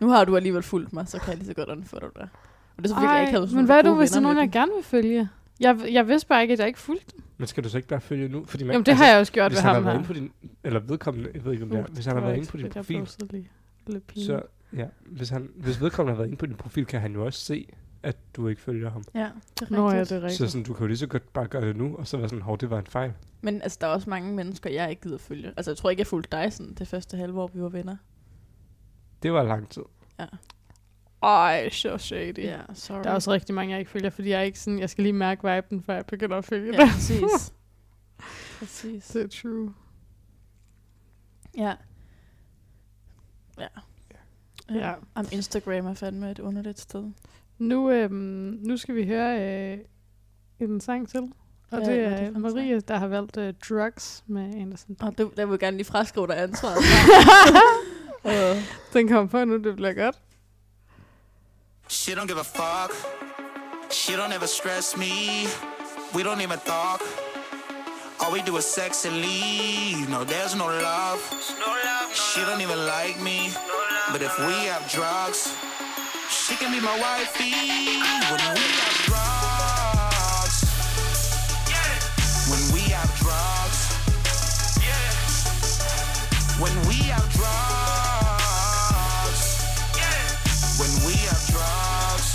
Nu har du alligevel fulgt mig, så kan jeg lige så godt unfollow dig. Og det er selvfølgelig, jeg ikke havde sådan men hvad er du, hvis der er nogen, jeg gerne vil følge? Jeg, jeg vidste bare ikke, at jeg ikke fulgte dem. Men skal du så ikke bare følge nu? Fordi man, Jamen, det har jeg også gjort hvis ved han har ham været her. på din, eller vedkommende, jeg ved ikke om det er, hvis han har været inde på din profil, så, ja, hvis, han, hvis vedkommende har været inde på din profil, kan han jo også se, at du ikke følger ham. Ja, det er Nå ja, rigtigt. det er rigtigt. Så sådan, du kan jo lige så godt bare gøre det nu, og så være sådan, hov, det var en fejl. Men altså, der er også mange mennesker, jeg ikke gider følge. Altså, jeg tror ikke, jeg fulgte dig sådan det første halve år, vi var venner. Det var lang tid. Ej, så shady. Ja, sorry. Der er også rigtig mange, jeg ikke følger, fordi jeg er ikke sådan, jeg skal lige mærke viben, før jeg begynder at følge Ja, præcis. præcis. Det er true. Ja. Ja. Ja. Om Instagram er fandme et underligt sted. Nu, øhm, nu skal vi høre øh, en sang til. Og Hvad- det er er, Marie, der har valgt øh, Drugs med Anderson. Og det, der vil gerne lige fraskrive dig ansvaret. uh, Den kommer på nu, det bliver godt. She don't give a fuck. She don't ever stress me. We don't even talk. All we do is sex and leave. No, there's no love. No love. She don't even like me. But if we have drugs, she can be my wifey. When we have drugs. When we have drugs. When we have drugs. When we have drugs.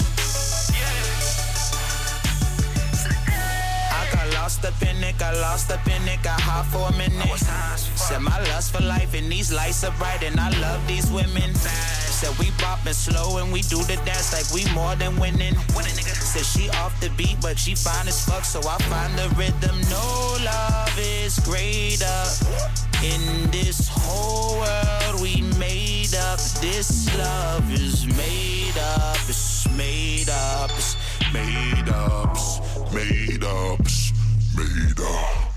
I got lost up in it, got lost up in it, got hot for a minute. Said my lust for life and these lights are bright and I love these women. Said we bopping slow and we do the dance like we more than winning. Said she off the beat but she fine as fuck so I find the rhythm. No love is greater in this whole world we made up. This love is made up, it's made up, it's made up, it's made up, it's made up.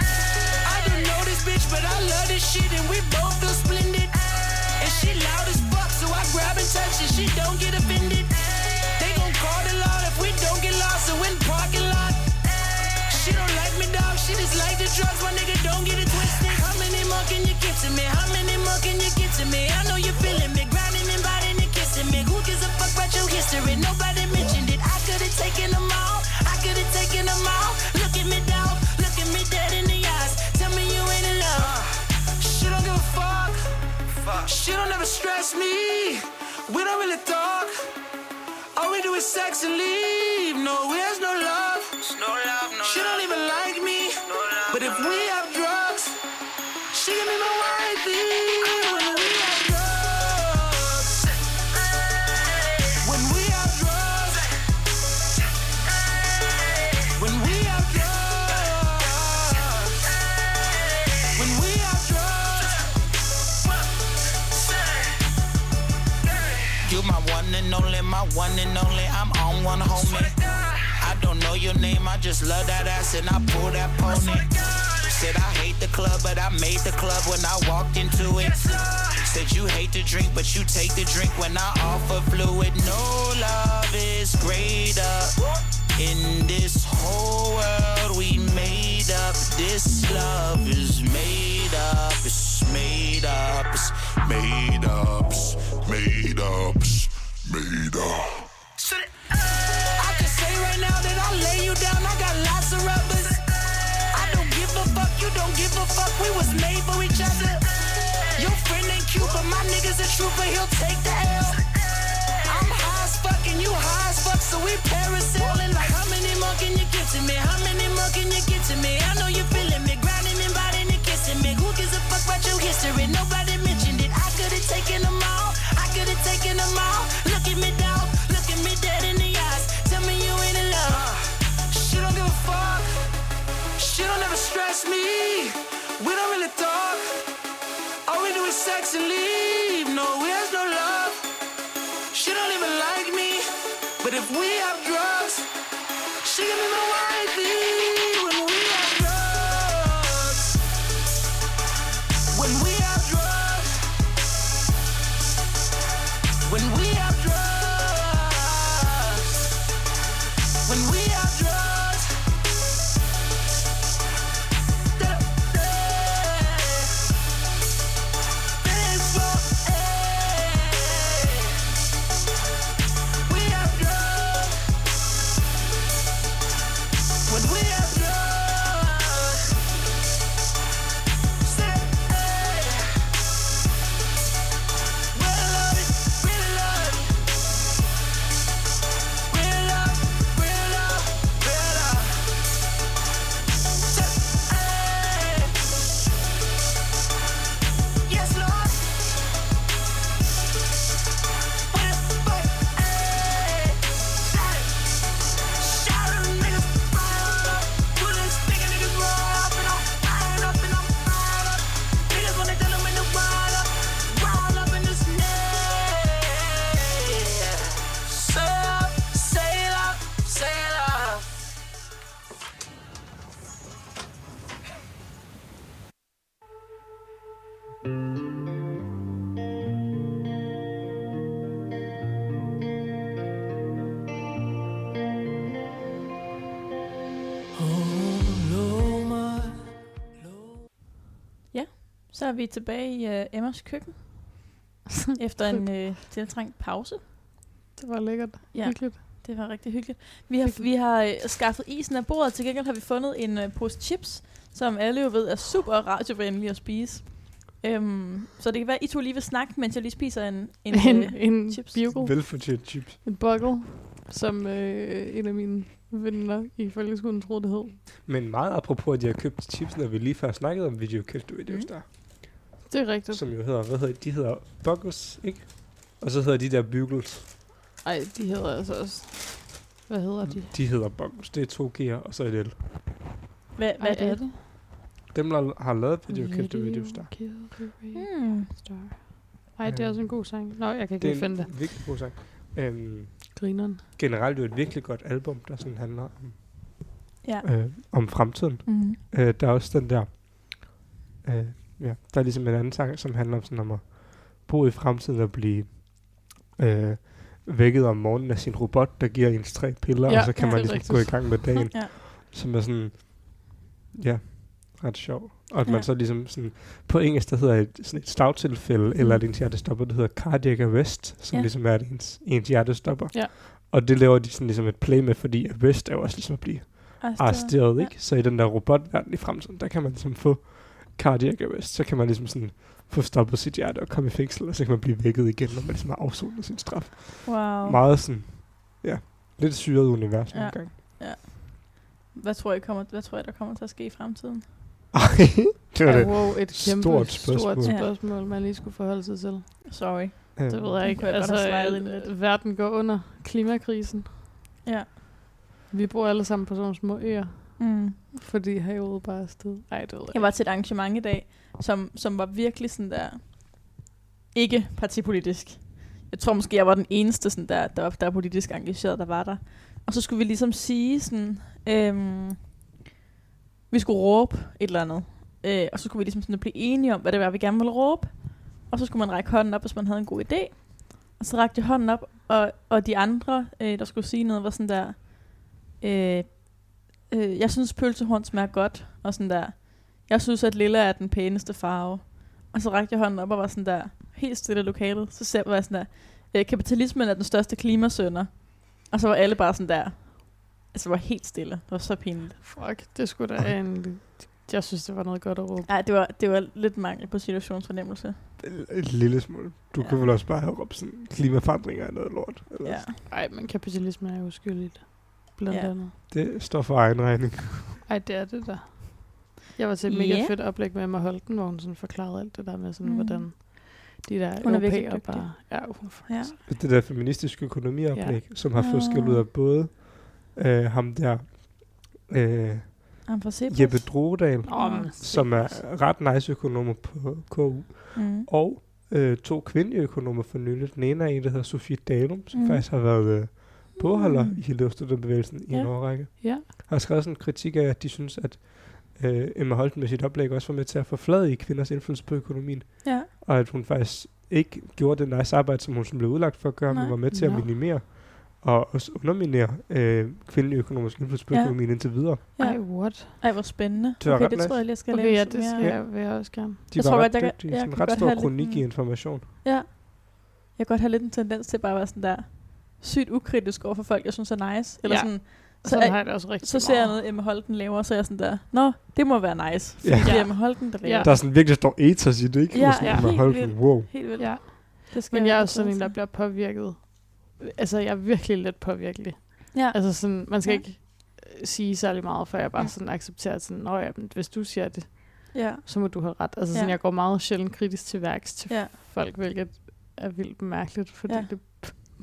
I didn't know this bitch, but I love this shit, and we both feel splendid. She loud as fuck, so I grab and touch it. She don't get offended. They gon' call the law if we don't get lost, so in parking lot. She don't like me, dog. She just like the drugs, my nigga. Don't get it twisted. How many more can you get to me? How many more can you get to me? I know you feeling sex and leave. No, there's no love. No love, no She don't even like me. No love, but if we have drugs, she can be my wifey. When we have drugs. When we have drugs. When we have drugs. When we have drugs. You my one and only, one homie. I don't know your name, I just love that ass and I pull that pony. Said I hate the club, but I made the club when I walked into it. Said you hate to drink, but you take the drink when I offer fluid. No love is greater in this whole world we made up. This love is made up, it's made up, it's made up, it's made up, it's made up. I can now that I lay you down. I got lots of rubbers. I don't give a fuck. You don't give a fuck. We was made for each other. Your friend ain't cute, but my nigga's a trooper. He'll take the L. I'm high as fuck and you high as fuck, so we parasailing. Like how many more can you get to me? How many more can you get to me? I know you feeling me, grinding and biting and kissing me. Who gives a fuck about your history? Nobody mentioned it. I could've taken them all. I could've taken them all. Me. We don't really talk. All we do is sex and leave. No, there's no love. She don't even like me. But if we have drugs, she can be my wifey. Så er vi tilbage i uh, Emmas køkken. efter en uh, tiltrængt pause. Det var lækkert. Ja. Hyggeligt. Det var rigtig hyggeligt. Vi har, vi har uh, skaffet isen af bordet. Til gengæld har vi fundet en uh, pose chips, som alle jo ved er super radiovenlige at spise. Um, så det kan være, at I to lige vil snakke, mens jeg lige spiser en, en, En, øh, en chips. bugle. Velfortjent chips. En bugle, som øh, en af mine venner i folkeskolen troede, det hed. Men meget apropos, at de har købt chips, når vi lige før snakkede om video kæft videos Mm. der. Det er rigtigt. Som jo hedder, hvad hedder de? De hedder Buggles, ikke? Og så hedder de der Bugles. Ej, de hedder altså også... Hvad hedder de? De hedder Buggles. Det er to G'er, og så et L. Hvad, hvad Ej, er det? Dem, der har lavet video. Kill the Hmm. star. Ej, det er også en god sang. Nå, jeg kan ikke Det lige er finde en det. virkelig god sang. Øhm, Grineren. generelt jo et virkelig godt album, der sådan handler om, Ja. øh, om fremtiden. Mm. Øh, der er også den der, øh, ja, der er ligesom en anden sang, som handler om sådan om at bo i fremtiden og blive øh, vækket om morgenen af sin robot, der giver ens tre piller, Ja, og så kan ja, man ligesom gå i rigtigt. gang med dagen, Ja. som er sådan, ja, ret sjov. Og at Ja. man så ligesom sådan, på engelsk, der hedder et, sådan et slagtilfælde, eller at ens hjertestopper, det hedder cardiac arrest, som Ja. ja. ligesom er at ens, ens hjertestopper. Ja. Og det laver de sådan ligesom et play med, fordi arrest er jo også ligesom at blive arresteret, ikke? Så i den der robotverden i fremtiden, der kan man ligesom få cardiac arrest. Så kan man ligesom sådan få stoppet sit hjerte og komme i fængsel, og så kan man blive vækket igen, når man ligesom har afsonet sin straf. Wow. Meget sådan, ja, lidt syret univers Ja. nogle gange. Hvad tror, I kommer, hvad tror I, der kommer til at ske i fremtiden? Det var Ja, det. wow, et kæmpe Stort stort spørgsmål. spørgsmål, Ja. spørgsmål man lige skulle forholde sig til. Sorry. Øh, Det ved jeg ikke. jeg Altså, øh, verden går under klimakrisen. Ja. Vi bor alle sammen på sådan nogle små øer, Mm. fordi havet bare er sted. Ej, det jeg Jeg var til et arrangement i dag, som, som var virkelig sådan der, ikke partipolitisk. Jeg tror måske, jeg var den eneste, sådan der, der, var, der er politisk engageret, der var der. Og så skulle vi ligesom sige sådan, øhm, vi skulle råbe et eller andet. Øh, og så skulle vi ligesom sådan blive enige om, hvad det var, vi gerne ville råbe. Og så skulle man række hånden op, hvis man havde en god idé. Og så rakte jeg hånden op, og, og de andre, øh, der skulle sige noget, var sådan der, øh, øh, jeg synes pølsehorn smager godt, og sådan der, jeg synes, at lilla er den pæneste farve. Og så rakte jeg hånden op og var sådan der, helt stille i lokalet. Så ser jeg sådan der, øh, kapitalismen er den største klimasønder. Og så var alle bare sådan der, altså var helt stille. Det var så pinligt. Fuck, det skulle da en... Jeg synes, det var noget godt at råbe. Nej, det var, det var lidt mangel på situationsfornemmelse. Et lille smule. Du Ja. kan vel også bare have råbt sådan, klimaforandringer er noget lort. Eller Ja. Ej, men kapitalismen er jo skyldigt. Blandt Ja. andet. Det står for egen regning. Ej, det er det der. Jeg var til et mega Ja. fedt oplæg med Emma Holten, hvor hun sådan forklarede alt det der med, sådan, Mm. hvordan de der Hun er dygtig. bare... Ja, hun er Ja. Det der feministiske økonomioplæg, som har fået Ah. skæld ud af både øh, ham der, øh, se Jeppe Droedal, Nå, men som er ret nice økonomer på KU, Mm. og øh, to kvindelige økonomer for nylig. Den ene er en, der hedder Sofie Dalum, som mm. faktisk har været øh, bogholder Mm. i elevstøttebevægelsen i Ja. en årrække. Ja, Har skrevet sådan en kritik af, at de synes, at øh, Emma Holten med sit oplæg også var med til at forflade i kvinders indflydelse på økonomien, Ja. og at hun faktisk ikke gjorde det nice arbejde, som hun sådan blev udlagt for at gøre, Nej. men var med til at Nå. minimere og også underminere øh, kvindelig økonomisk indflydelse på Ja. økonomien indtil videre. Ja. ej, what? Ej, hvor spændende. Det var okay, det nice. tror jeg lige, jeg skal Okay, læse ja, det skal mere. jeg, vil jeg også gerne. De Jeg var tror ret jeg dygtige. jeg Sådan en kan ret stor kronik i en- information. Ja. Jeg kan godt have lidt en tendens til bare at være sådan der sygt ukritisk over for folk, jeg synes er nice. Eller Ja. sådan, Så så, sådan har jeg det også rigtig så ser jeg noget, Emma Holten laver, så er jeg sådan der, nå, det må være nice. Fordi Ja. det er. Emma Holten, der laver Ja. Der er sådan virkelig stor ethos i det, ikke? Ja, Med sådan, ja. at man Helt holdt vildt. wow. Helt vildt. Ja, Det skal men jeg er også sådan en, der bliver påvirket. Altså, jeg er virkelig let påvirkelig. Ja. Altså sådan, man skal Ja. ikke øh, sige særlig meget, før jeg bare Ja. sådan accepterer, at sådan, Nå, ja, men hvis du siger det, ja. så må du have ret. Altså sådan, Ja. jeg går meget sjældent kritisk til værks til Ja. folk, hvilket er vildt mærkeligt, fordi ja. det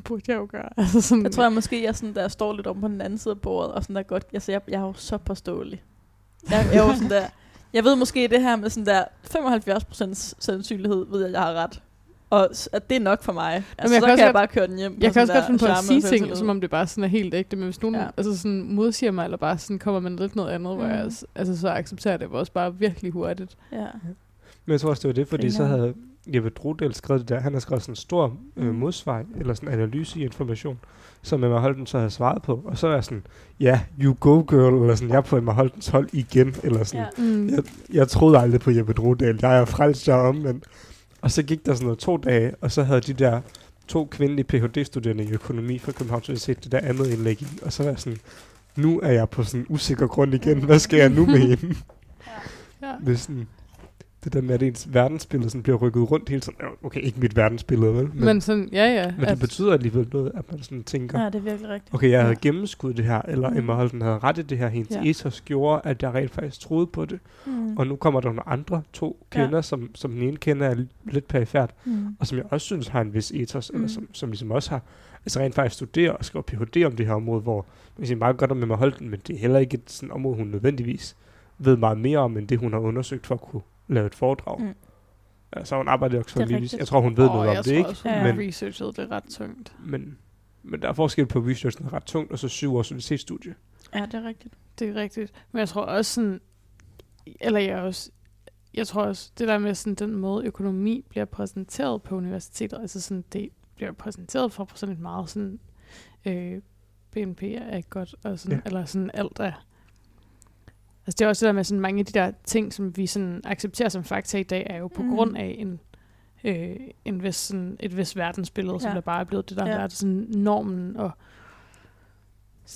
burde jeg jo gøre. Altså sådan, Jeg tror jeg måske, jeg sådan der står lidt om på den anden side af bordet, og sådan der godt, altså jeg, jeg er jo så påståelig. Jeg, jeg er jo sådan der, jeg ved måske det her med sådan der 75% sandsynlighed, ved jeg, at jeg har ret. Og at det er nok for mig. Altså, jeg så kan jeg godt- bare køre den hjem. på jeg kan også godt finde på at sige ting, som om det bare sådan er helt ægte, men hvis nogen Ja. altså sådan modsiger mig, eller bare sådan kommer med lidt noget andet, mm. hvor Mm. jeg s- altså, så accepterer det også bare virkelig hurtigt. Ja. Men jeg tror også, det var det, fordi så Grineren. havde Jeppe Drodel skrevet det der. Han har skrevet sådan en stor øh, Mm. modsvar, eller sådan analyse i information, som Emma Holten så havde svaret på. Og så er jeg sådan, ja, you go girl, eller sådan, jeg er på Emma Holtens hold igen, eller sådan. Ja. Mm. Jeg, jeg troede aldrig på Jeppe Drodel. Jeg er frelst, jeg er omvendt. Og så gik der sådan noget to dage, og så havde de der to kvindelige Ph.D.-studerende i økonomi fra Københavns Universitet det der andet indlæg i. Og så var jeg sådan, nu er jeg på sådan usikker grund igen. Hvad skal jeg nu med hende? Ja. Det er sådan, det der med, at ens verdensbillede sådan bliver rykket rundt hele tiden. Ja, Okay, ikke mit verdensbillede, vel? Men, men sådan, ja, ja. men det betyder alligevel noget, at man sådan tænker, Ja, det er virkelig rigtigt. okay, jeg havde Ja. gennemskuddet det her, eller Mm. Emma Holten havde ret i det her, hendes Ja. ja. ethos gjorde, at jeg rent faktisk troede på det. Mm. Og nu kommer der nogle andre to Ja. kvinder, som, som den ene kender er lidt perifært, Mm. og som jeg også synes har en vis ethos, mm. eller som, som ligesom også har, altså rent faktisk studerer og skriver Ph.D. om det her område, hvor man kan sige meget godt om Emma Holten, men det er heller ikke et sådan område, hun nødvendigvis ved meget mere om, end det hun har undersøgt for at kunne lave et foredrag. Mm. Altså hun arbejder er Univis. rigtigt. Jeg tror, hun ved Åh, noget om det, ikke? Også, hun Ja. Men- researchet det ret tungt. Men, men der er forskel på research, der er ret tungt, og så syv års universitetsstudie. Ja, det er rigtigt. Det er rigtigt. Men jeg tror også sådan, eller jeg også, jeg tror også, det der med sådan den måde, økonomi bliver præsenteret på universitetet, altså sådan, det bliver præsenteret for på sådan et meget sådan, øh, BNP er ikke godt, og sådan, ja. eller sådan alt er, altså det er også det der med sådan mange af de der ting, som vi sådan accepterer som fakta i dag, er jo på Mm. grund af en, øh, en vis, sådan, et vis verdensbillede, ja. som der bare er blevet det, der Ja. ja. er sådan normen, og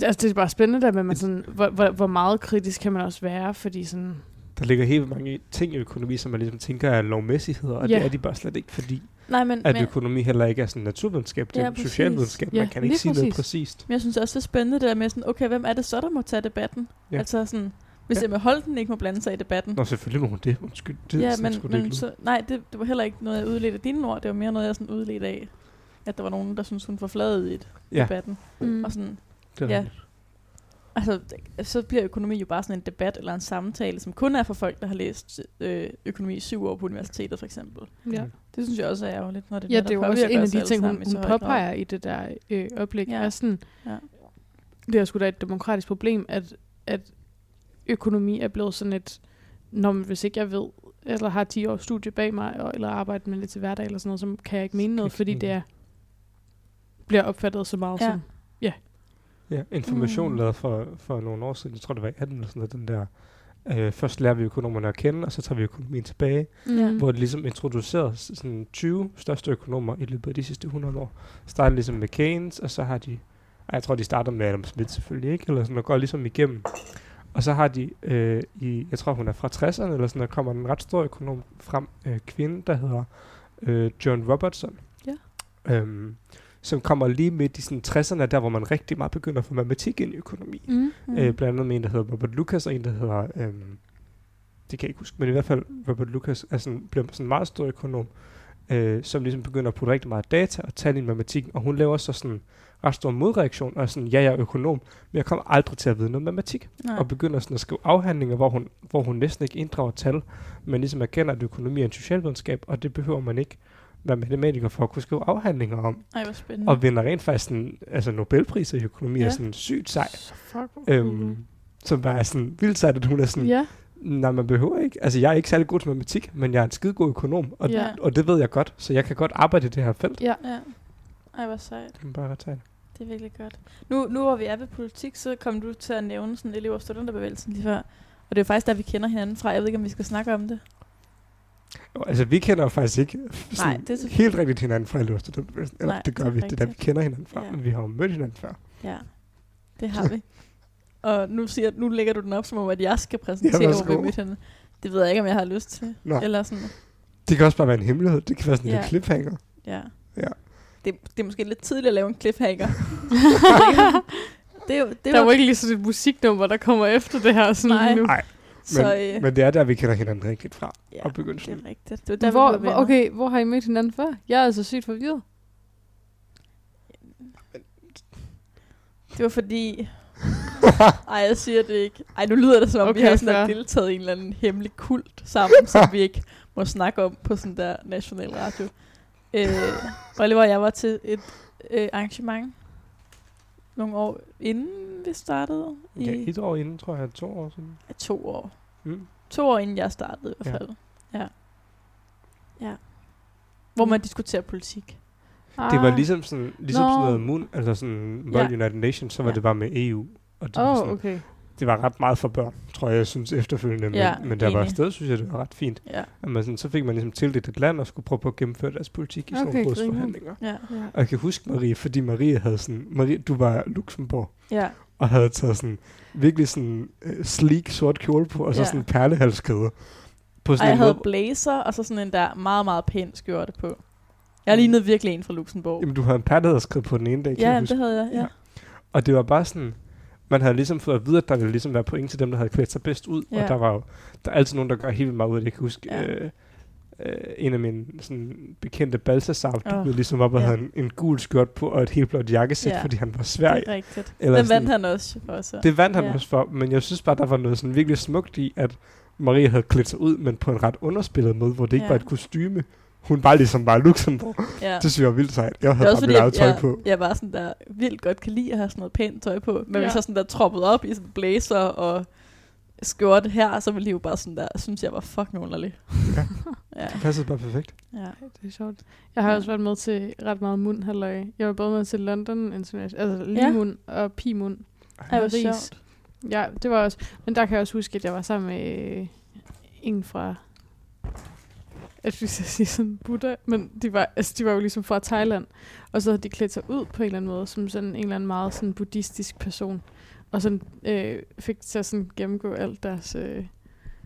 Altså, det er bare spændende der med, man sådan, hvor, hvor, hvor meget kritisk kan man også være, fordi sådan, Der ligger helt mange ting i økonomi, som man ligesom tænker er lovmæssigheder, og Ja. det er de bare slet ikke, fordi Nej, men, at men, økonomi heller ikke er sådan naturvidenskab, det er Ja, socialvidenskab. Ja, man kan ikke sige noget præcis. præcist. men jeg synes også, det er spændende det der med sådan, okay, hvem er det så, der må tage debatten? Ja. Altså sådan, hvis Ja. Emma Holten ikke må blande sig i debatten. Nå, selvfølgelig må hun det. Undskyld. Det, ja, men, skulle det men ikke så, nej, det, det var heller ikke noget, jeg udledte af dine ord. Det var mere noget, jeg sådan udledte af, at der var nogen, der synes hun forfladede i Ja. debatten. mm. Og sådan, Det er Ja. altså, så bliver økonomi jo bare sådan en debat eller en samtale, som kun er for folk, der har læst øh, økonomi i syv år på universitetet, for eksempel. ja. Det synes jeg også er ærgerligt, når det ja, det er jo også en af de ting, hun, hun påpeger i det der øh, oplæg, Ja. ja. er sådan, Ja. det er sgu da et demokratisk problem, at, at økonomi er blevet sådan et, når man, hvis ikke jeg ved, eller har 10 års studie bag mig, og, eller arbejder med det til hverdag, eller sådan noget, så kan jeg ikke mene noget, fordi det er, bliver opfattet så meget Ja. ja. som, Ja, information Mm. lavet for, for nogle år siden, jeg tror det var i 18 eller sådan noget, den der, øh, først lærer vi økonomerne at kende, og så tager vi økonomien tilbage, Ja. mm. hvor det ligesom introducerede sådan 20 største økonomer i løbet af de sidste 100 år. Startede ligesom med Keynes, og så har de, jeg tror de starter med Adam Smith selvfølgelig ikke, eller sådan, og går ligesom igennem. Og så har de, øh, i, jeg tror hun er fra 60'erne, eller sådan, der kommer en ret stor økonom frem, øh, kvinde, der hedder øh, John Robertson. Ja. Øhm, som kommer lige midt i sådan 60'erne, der hvor man rigtig meget begynder at få matematik ind i økonomi. Mm. Mm. Øh, blandt andet med en, der hedder Robert Lucas, og en, der hedder... Øhm, det kan jeg ikke huske, men i hvert fald Robert Lucas er sådan, bliver sådan en meget stor økonom, øh, som ligesom begynder at putte rigtig meget data og tal i matematikken, og hun laver så sådan en ret stor modreaktion, og er sådan, ja, jeg er økonom, men jeg kommer aldrig til at vide noget matematik, Nej. og begynder sådan at skrive afhandlinger, hvor hun, hvor hun næsten ikke inddrager tal, men ligesom erkender, at økonomi er en socialvidenskab, og det behøver man ikke være matematiker for at kunne skrive afhandlinger om, Ej, hvor spændende. og vinder rent faktisk sådan, altså Nobelpriser i økonomi ja. Er sådan sygt sej. Så fuck, Øhm, som bare er sådan vildt sejt, at hun er sådan, Ja, nej, man behøver ikke. Altså, jeg er ikke særlig god til matematik, men jeg er en skide god økonom, og, ja. og det ved jeg godt, så jeg kan godt arbejde i det her felt. ja. Ja. Ej, hvor sejt. Det er bare ret sejt. Det er virkelig godt. Nu, nu hvor vi er ved politik, så kom du til at nævne sådan elev- og studenterbevægelsen lige før. Og det er jo faktisk der, vi kender hinanden fra. Jeg ved ikke, om vi skal snakke om det. Jo, Altså, vi kender jo faktisk ikke sådan Nej, det er helt rigtigt hinanden fra Elevs Studenterbevægelsen. Eller Nej, det gør det vi, det er der, vi rigtigt. kender hinanden fra, Ja. men vi har jo mødt hinanden før. Ja, det har vi. og nu, siger, nu lægger du den op som om, at jeg skal præsentere, Ja, hvor vi mødte hende. Det ved jeg ikke, om jeg har lyst til. Nå. Eller sådan, Det kan også bare være en hemmelighed. Det kan være sådan en Ja. ja. cliffhanger. ja. Ja. Det, det er måske lidt tidligt at lave en cliffhanger. det er det Der er er jo, jo ikke lige sådan et musiknummer, der kommer efter det her sådan Nej. lige nu. Nej, så, men, øh, men det er der, vi kender hinanden rigtigt fra. ja, og det er rigtigt. Det var der, hvor, hvor, okay, hvor har I mødt hinanden før? Jeg er altså sygt forvirret. Det var fordi... Ej, jeg siger det ikke. Ej, nu lyder det som om, okay, vi har sådan fair. deltaget i en eller anden hemmelig kult sammen, som vi ikke må snakke om på sådan der national radio. Øh, Oliver og jeg var til et øh, arrangement nogle år inden vi startede. I Ja, et år inden, tror jeg, to år siden. ja, to år. Mm. To år inden jeg startede i hvert Ja. fald. Ja. Ja. hvor man diskuterer politik. Ah. Det var ligesom sådan, ligesom Nå. sådan noget Moon, eller sådan World Ja. United Nations, så var Ja. det bare med EU. Og det, var Åh, sådan, oh, okay. Det var ret meget for børn, tror jeg, jeg synes efterfølgende. Men, Ja, men der var stadig, synes jeg, det var ret fint. Ja. At man sådan, så fik man ligesom tildelt et land og skulle prøve på at gennemføre deres politik i sådan Okay, nogle rådsforhandlinger. Ja. Ja. Og jeg kan huske Marie, fordi Marie havde sådan, Marie, du var Luxembourg, Ja. og havde taget sådan virkelig sådan uh, sleek sort kjole på, og så Ja. sådan en perlehalskæde. På Og sådan jeg en havde måde, blazer, og så sådan en der meget, meget pæn skjorte på. Jeg lignede virkelig en fra Luxembourg. jamen, du havde en perlehalskæde på den ene dag, kan Ja, jeg det havde jeg, ja. Ja. Og det var bare sådan, man havde ligesom fået at vide, at der ville ligesom være point til dem, der havde klædt sig bedst ud. Ja. Og der var jo, der er altid nogen, der gør helt vildt meget ud af det. Jeg kan huske, Ja. øh, øh, en af mine sådan, bekendte Balsasar, Åh. oh. ligesom op og Ja. havde en, en gul skjort på og et helt blåt jakkesæt, Ja. fordi han var Det svær. er rigtigt. Eller Den sådan- vandt han også for, så. Det vandt han Ja. også for, men jeg synes bare, der var noget sådan virkelig smukt i, at Marie havde klædt sig ud, men på en ret underspillet måde, hvor det ikke Ja. var et kostyme. Hun bare ligesom bare Luxembourg. ja. Det synes jeg var vildt sejt. Jeg Det havde også bare mit eget tøj jeg, på. jeg var sådan der vildt godt kan lide at have sådan noget pænt tøj på. Men ja. Hvis jeg sådan der troppet op i sådan blazer og skjorte her, så ville de jo bare sådan der, synes jeg var fucking underlig. Ja. ja. Det passede bare perfekt. ja. Det er sjovt. Jeg har Ja. også været med til ret meget mund halløj. Jeg var både med til London International, altså lige Ja. mund og pimund. Hvor Paris. sjovt. Ja, det var også. Men der kan jeg også huske, at jeg var sammen med en fra... Jeg skulle sige sådan Buddha, men de var, altså, de var jo ligesom fra Thailand. Og så havde de klædt sig ud på en eller anden måde, som sådan en eller anden meget sådan buddhistisk person. Og sådan øh, fik til at sådan gennemgå alt deres øh,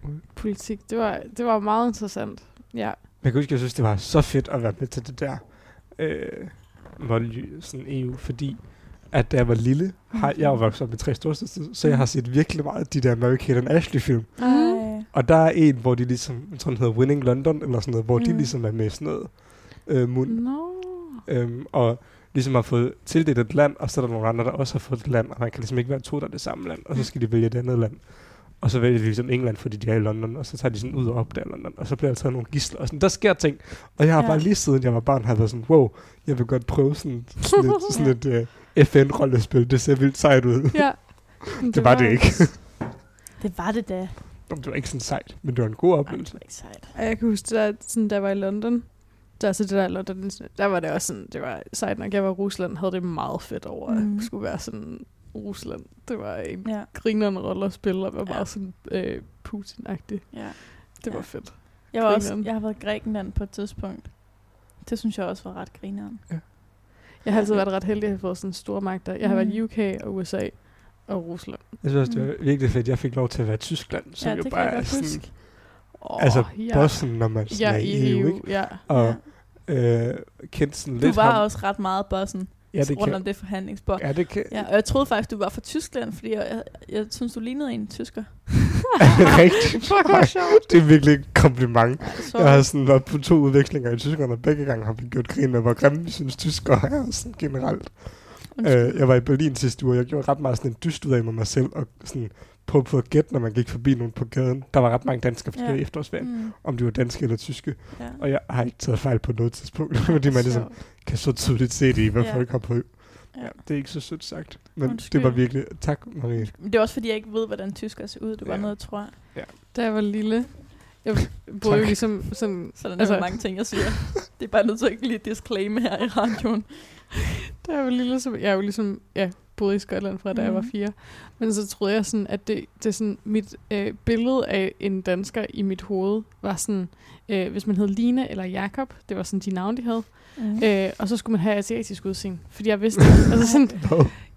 Mm. politik. Det var, det var meget interessant. Ja. Men jeg kan huske, jeg synes, det var så fedt at være med til det der øh, voldelig, sådan EU, fordi at da jeg var lille, har, jeg var vokset op med tre storsøstre, så jeg har set virkelig meget af de der Mary Kate and Ashley film. Og der er en, hvor de ligesom, jeg tror den hedder Winning London, eller sådan noget, hvor mm. de ligesom er med sådan noget øh, mund. Nå. Øhm, og ligesom har fået tildelt et land, og så er der nogle andre, der også har fået et land, og man kan ligesom ikke være to, der er det samme land, og så skal de vælge et andet land. Og så vælger de ligesom England, fordi de er i London, og så tager de sådan ud og opdager London, og så bliver der taget nogle gisler, og sådan, der sker ting. Og jeg har Ja. bare lige siden jeg var barn, har været sådan, wow, jeg vil godt prøve sådan, sådan et, sådan et uh, FN-rollespil, det ser vildt sejt ud. Ja. det var det ikke. Det var det da. Det var ikke sådan sejt, men det var en god Ej, det oplevelse. var ikke sejt. Og jeg kan huske, der, sådan, der var i London, der, så det der, i London, der var det også sådan, det var sejt nok, jeg var i Rusland, havde det meget fedt over, at Mhm. mm. skulle være sådan Rusland. Det var en Ja. grinerende rolle at spille, og var Ja. meget sådan øh, Putin-agtig. ja. Det var Ja. fedt. Jeg, var også, jeg har været i Grækenland på et tidspunkt. Det synes jeg også var ret grineren. Jeg har altid været ret heldig at have fået sådan store magter. Jeg har Mm. været i UK og USA og Rusland. Jeg synes det var virkelig fedt, jeg fik lov til at være i Tyskland, som ja, jo bare er sådan, huske. Oh, altså ja. bossen, når man sådan Ja, er i EU, ikke? ja. Og øh, kendte sådan Du lidt var ham. også ret meget bossen Ja, det rundt kan, om det forhandlingsbord. ja, det kan, Ja, og jeg troede faktisk, du var fra Tyskland, fordi jeg, jeg, jeg synes, du lignede en tysker. rigtigt. Fuck, hvor sjovt. Det er virkelig et kompliment. Ja, Jeg har sådan været på to udvekslinger i Tyskland, og begge gange har vi gjort grin med, hvor grimme vi synes tyskere er sådan generelt. Øh, jeg var i Berlin sidste uge, og jeg gjorde ret meget sådan en dyst ud af med mig selv, og sådan på, på at gætte, når man gik forbi nogen på gaden. Der var ret mange danskere Ja. ja. i efterårsferien, Mm, om de var danske eller tyske. ja. Og jeg har ikke taget fejl på noget tidspunkt, fordi man ligesom kan så tydeligt se det i, hvad Ja. ja. folk har på. Ja. Ja, det er ikke så sødt sagt. Men Undskyld. det var virkelig... Tak, Marie. Men det er også, fordi jeg ikke ved, hvordan tysker ser ud. Det var Ja. noget, tror jeg. Da jeg var lille, jeg boede jo ligesom sådan Så der er Altså- altså, mange ting, jeg siger. det er bare nødt til at lige disclaim her i radioen. Jeg var lille, så jeg er jo ligesom, ja, boede i Skotland fra da jeg var Mhm. fire. Men så troede jeg sådan, at det, det er sådan, mit øh, billede af en dansker i mit hoved var sådan, øh, hvis man hed Line eller Jakob, det var sådan de navne, de havde. Mm. Øh, og så skulle man have asiatisk udseende, fordi jeg vidste altså sådan,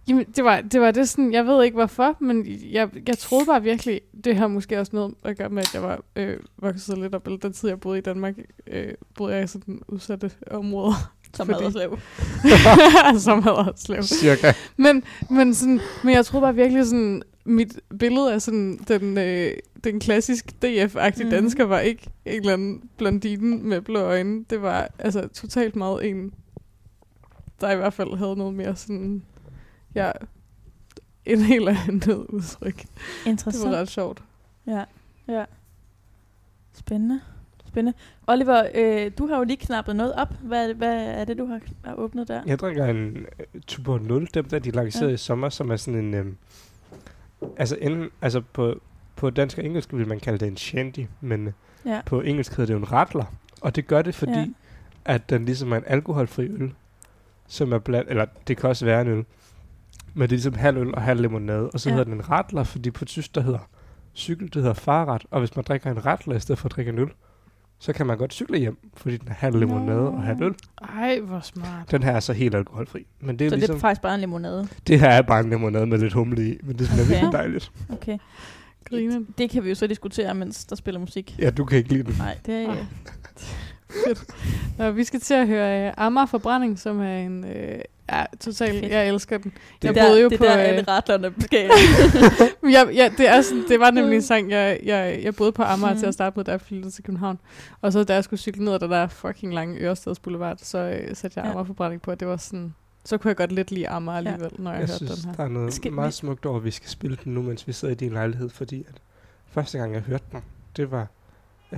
jamen, det var, det var det sådan, jeg ved ikke hvorfor, men jeg, jeg troede bare virkelig, det har måske også noget at gøre med, at jeg var øh, vokset lidt op, eller den tid, jeg boede i Danmark, øh, boede jeg i sådan udsatte områder. Som fordi- Haderslev. som Haderslev. Cirka. Men, men, sådan, men jeg troede bare virkelig sådan, mit billede af sådan den, øh, den klassisk DF-agtige mm. dansker var ikke en eller anden blondine med blå øjne. Det var altså totalt meget en, der i hvert fald havde noget mere sådan, ja, en helt andet udtryk. Det Interessant. var ret sjovt. Ja, ja. Spændende. Spændende. Oliver, øh, du har jo lige knappet noget op. Hvad, hvad er det, du har, har åbnet der? Jeg drikker en uh, 2.0, dem der de lancerede Ja. i sommer, som er sådan en... Um, altså, enten, altså på, på dansk og engelsk vil man kalde det en shandy, men Ja. på engelsk hedder det jo en rattler. Og det gør det, fordi Ja. at den ligesom er en alkoholfri øl, som er blandt, eller det kan også være en øl, men det er ligesom halv øl og halv limonade, og så Ja. hedder den en ratler, fordi på tysk, der hedder cykel, det hedder farret, og hvis man drikker en ratler i stedet for at drikke en øl, så kan man godt cykle hjem, fordi den halv limonade og halv øl. Ej, hvor smart. Den her er så helt alkoholfri. Men det er Så ligesom, det er faktisk bare en limonade. det her er bare en limonade med lidt humle i, men det smager Okay. virkelig dejligt. Okay. Griner. Det kan vi jo så diskutere, mens der spiller musik. Ja, du kan ikke lide den. Nej, det er... Nå, vi skal til at høre uh, Amager Forbrænding, som er en... Uh, ja, totalt... Jeg elsker den. Det, Jeg der, boede jo det på, der øh, alle retlerne skal. ja, ja, det, er sådan, det var nemlig en sang, jeg, jeg, jeg boede på Amager mm. til Mhm. at starte med, da jeg flyttede til København. Og så da jeg skulle cykle ned ad den der fucking lange Ørestads Boulevard, så øh, satte jeg Ja. Amager Forbrænding på, og det var sådan... Så kunne jeg godt lidt lide Amager Ja. alligevel, når jeg, Jeg hørte synes, den her. der er noget Skal meget smukt over, at vi skal spille den nu, mens vi sidder i din lejlighed, fordi at første gang, jeg hørte den, det var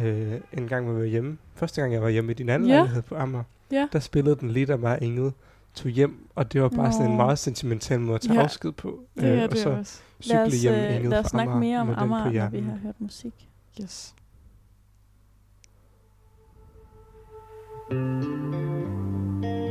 øh, en gang, vi var hjemme. Første gang, jeg var hjemme i din anden Ja. lejlighed på Amager, Ja. der spillede den lige, mig og Ingrid tog hjem, og det var bare sådan en Nå. meget sentimental måde at tage Ja. afsked på. Det er og det så også. cykle lad os, hjem øh, Ingrid lad os snakke Amager mere om Amager, når vi har hørt musik. Yes. Åh,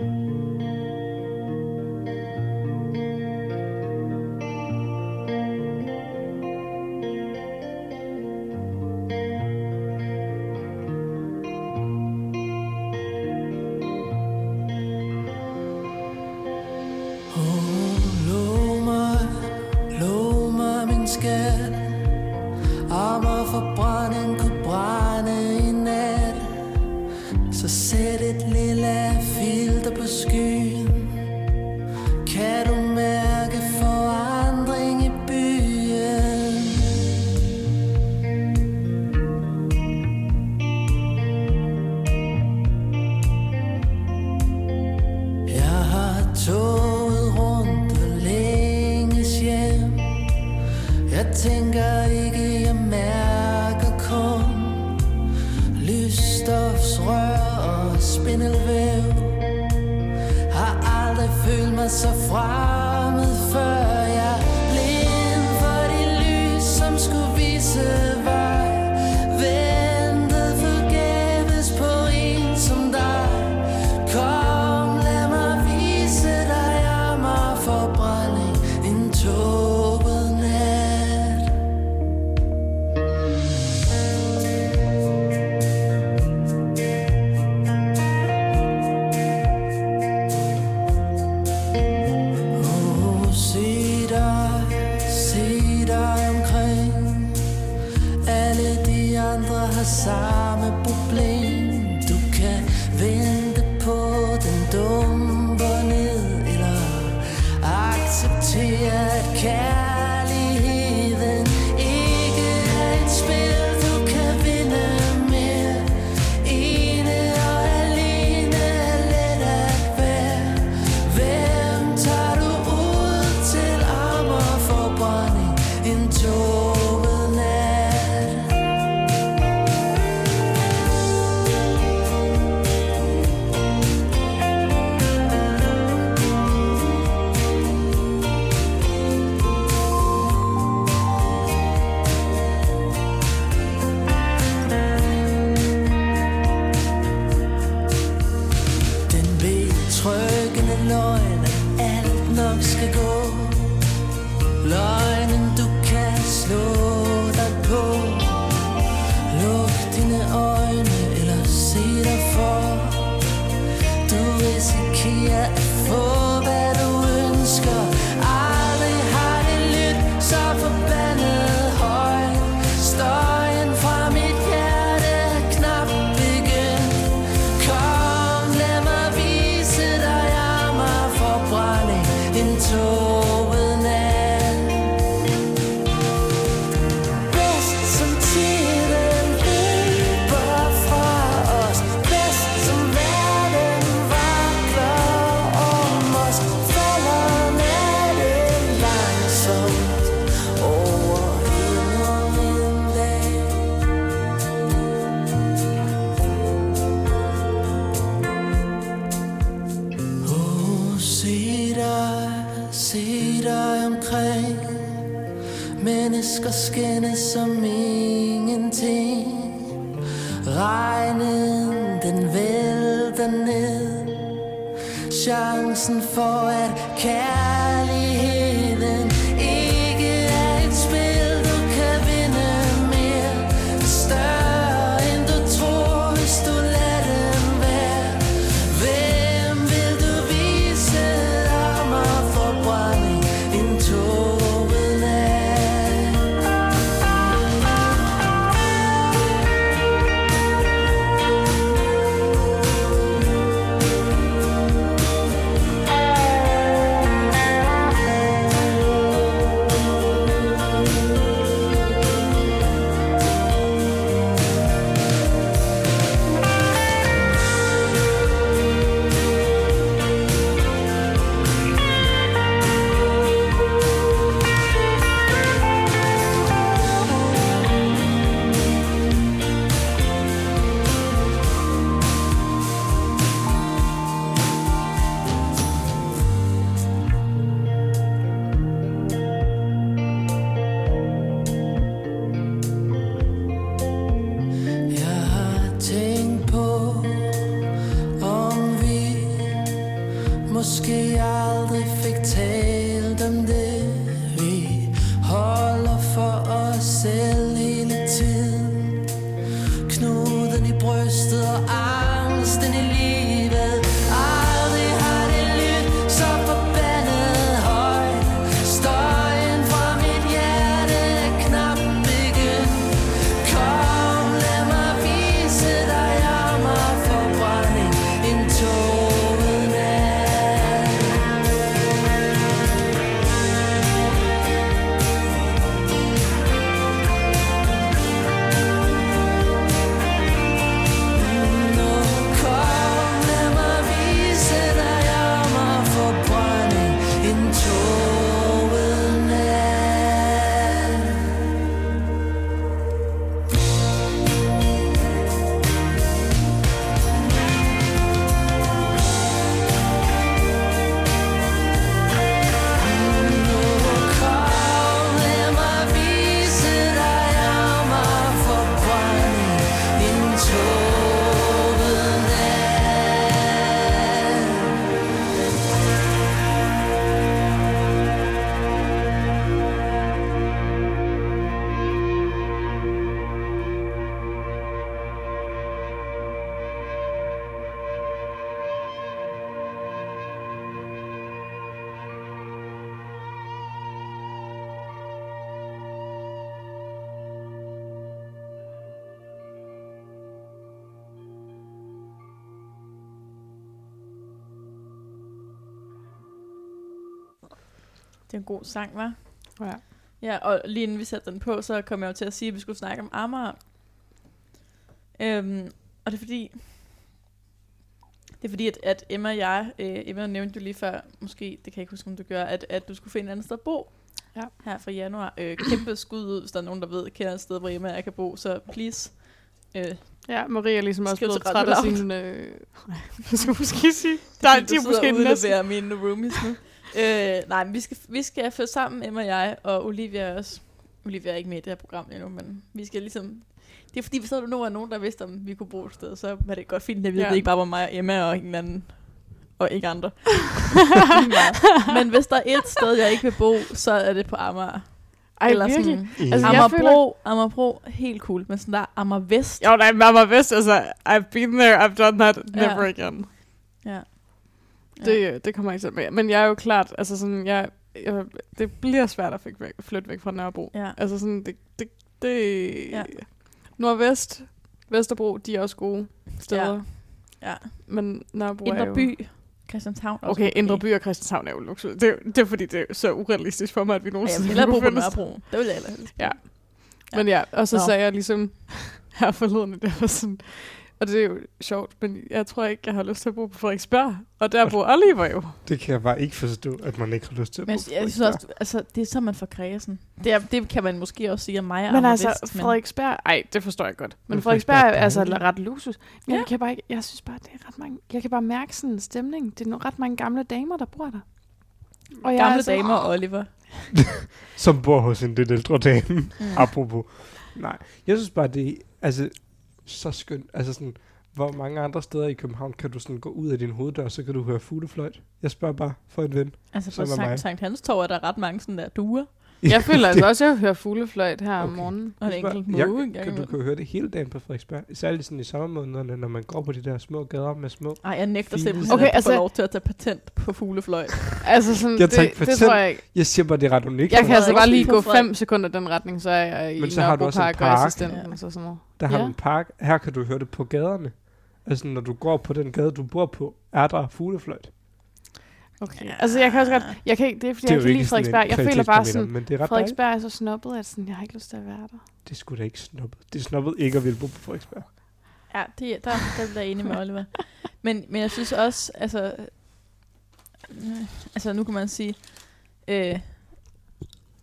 Så sæt Det er en god sang, var. Ja. Ja, og lige inden vi satte den på, så kom jeg jo til at sige, at vi skulle snakke om Amager. Øhm, og det er fordi, det er fordi, at, at Emma og jeg, øh, Emma nævnte jo lige før, måske, det kan jeg ikke huske, om du gør, at, at du skulle finde et andet sted at bo. Ja. Her fra januar. Øh, kæmpe skud ud, hvis der er nogen, der ved, kender et sted, hvor Emma og jeg kan bo, så please. Øh, Ja, Maria er ligesom også blevet træt af sin... Øh, skal jeg måske sige? Der, Nej, de er måske næsten... mine roomies nu. Øh, nej, men vi skal, vi skal føre sammen, Emma og jeg, og Olivia også. Olivia er ikke med i det her program endnu, men vi skal ligesom... Det er fordi, hvis der nu var nogen, der vidste, om vi kunne bo et sted, så var det godt fint, at vi Ja. ja. ikke bare var mig og Emma og ingen anden. Og ikke andre. Men hvis der er et sted, jeg ikke vil bo, så er det på Amager. Ej, Eller virkelig? sådan, I, Altså, jeg Amagerbro, Amagerbro, helt cool. Men sådan der Amager Vest. Jo, nej, Mama Vest, altså, I've been there, I've done that, Ja. never again. Ja. Det, det kommer ikke til med. Men jeg er jo klart, altså sådan, jeg, jeg, det bliver svært at fik væk, flytte væk fra Nørrebro. Ja. Altså sådan, det, det, det Ja. Nordvest, Vesterbro, de er også gode steder. Ja. Men Nørrebro er Indre jo... by. Christianshavn. er også Okay, Indre By og Christianshavn er jo luksus. Det, er- det er fordi, det er så urealistisk for mig, at vi Ja, jeg nogensinde vil på Nørrebro. Det vil jeg hellere helst. Ja. Men ja, og så Nå. sagde jeg ligesom her forleden, det var sådan, og det er jo sjovt, men jeg tror ikke, jeg har lyst til at bo på Frederiksberg. Og der bor Oliver jo. Det kan jeg bare ikke forstå, at man ikke har lyst til at Men bo jeg, jeg synes også, altså, det er så, man får kredsen. Det, er, det kan man måske også sige om mig og Men altså, Vest, men Frederiksberg, ej, det forstår jeg godt. Men Men Frederiksberg Frederiksberg er altså ret luksus. Men Ja. jeg kan bare ikke, jeg synes bare, det er ret mange, jeg kan bare mærke sådan en stemning. Det er nogle ret mange gamle damer, der bor der. Og jeg gamle sådan, damer og Oliver. Som bor hos en lidt ældre dame. Mm. Apropos. Nej, jeg synes bare, det er altså, så skønt. Altså sådan, hvor mange andre steder i København kan du sådan gå ud af din hoveddør, så kan du høre fuglefløjt? Jeg spørger bare for en ven. Altså på. Sankt, Sankt Hans Torv er der ret mange sådan der duer, Jeg føler altså også, at jeg hører fuglefløjt her om Okay. morgenen. og en Jeg enkelt jeg- måge engang Kan, du kan høre det hele dagen på Frederiksberg. Særligt sådan i sommermånederne, når man går på de der små gader med små. Ej, jeg nægter simpelthen, Okay, at altså- får lov til at tage patent på fuglefløjt. Altså sådan, Jeg det, tager ikke det patent. tror jeg ikke. Jeg siger bare, det er ret unikt. Jeg kan altså bare lige gå Frederik- fem sekunder den retning, så er jeg i Men så har du også en Park Ja. og så sådan noget. Der har Ja. du en park. Her kan du høre det på gaderne. Altså, når du går på den gade, du bor på, er der fuglefløjt. Okay. Altså, jeg kan også godt... Jeg kan ikke, det er, fordi Det er jeg kan lide ikke en Frederiksberg. Jeg føler bare sådan... Men det er. Frederiksberg er så snobbet, at sådan, jeg har ikke lyst til at være der. Det er sgu da ikke snobbet. Det er snobbet ikke at ville bo på Frederiksberg. Ja, det, der, der bliver jeg enig med Oliver. Men, men jeg synes også, altså... Øh, altså, nu kan man sige... Øh,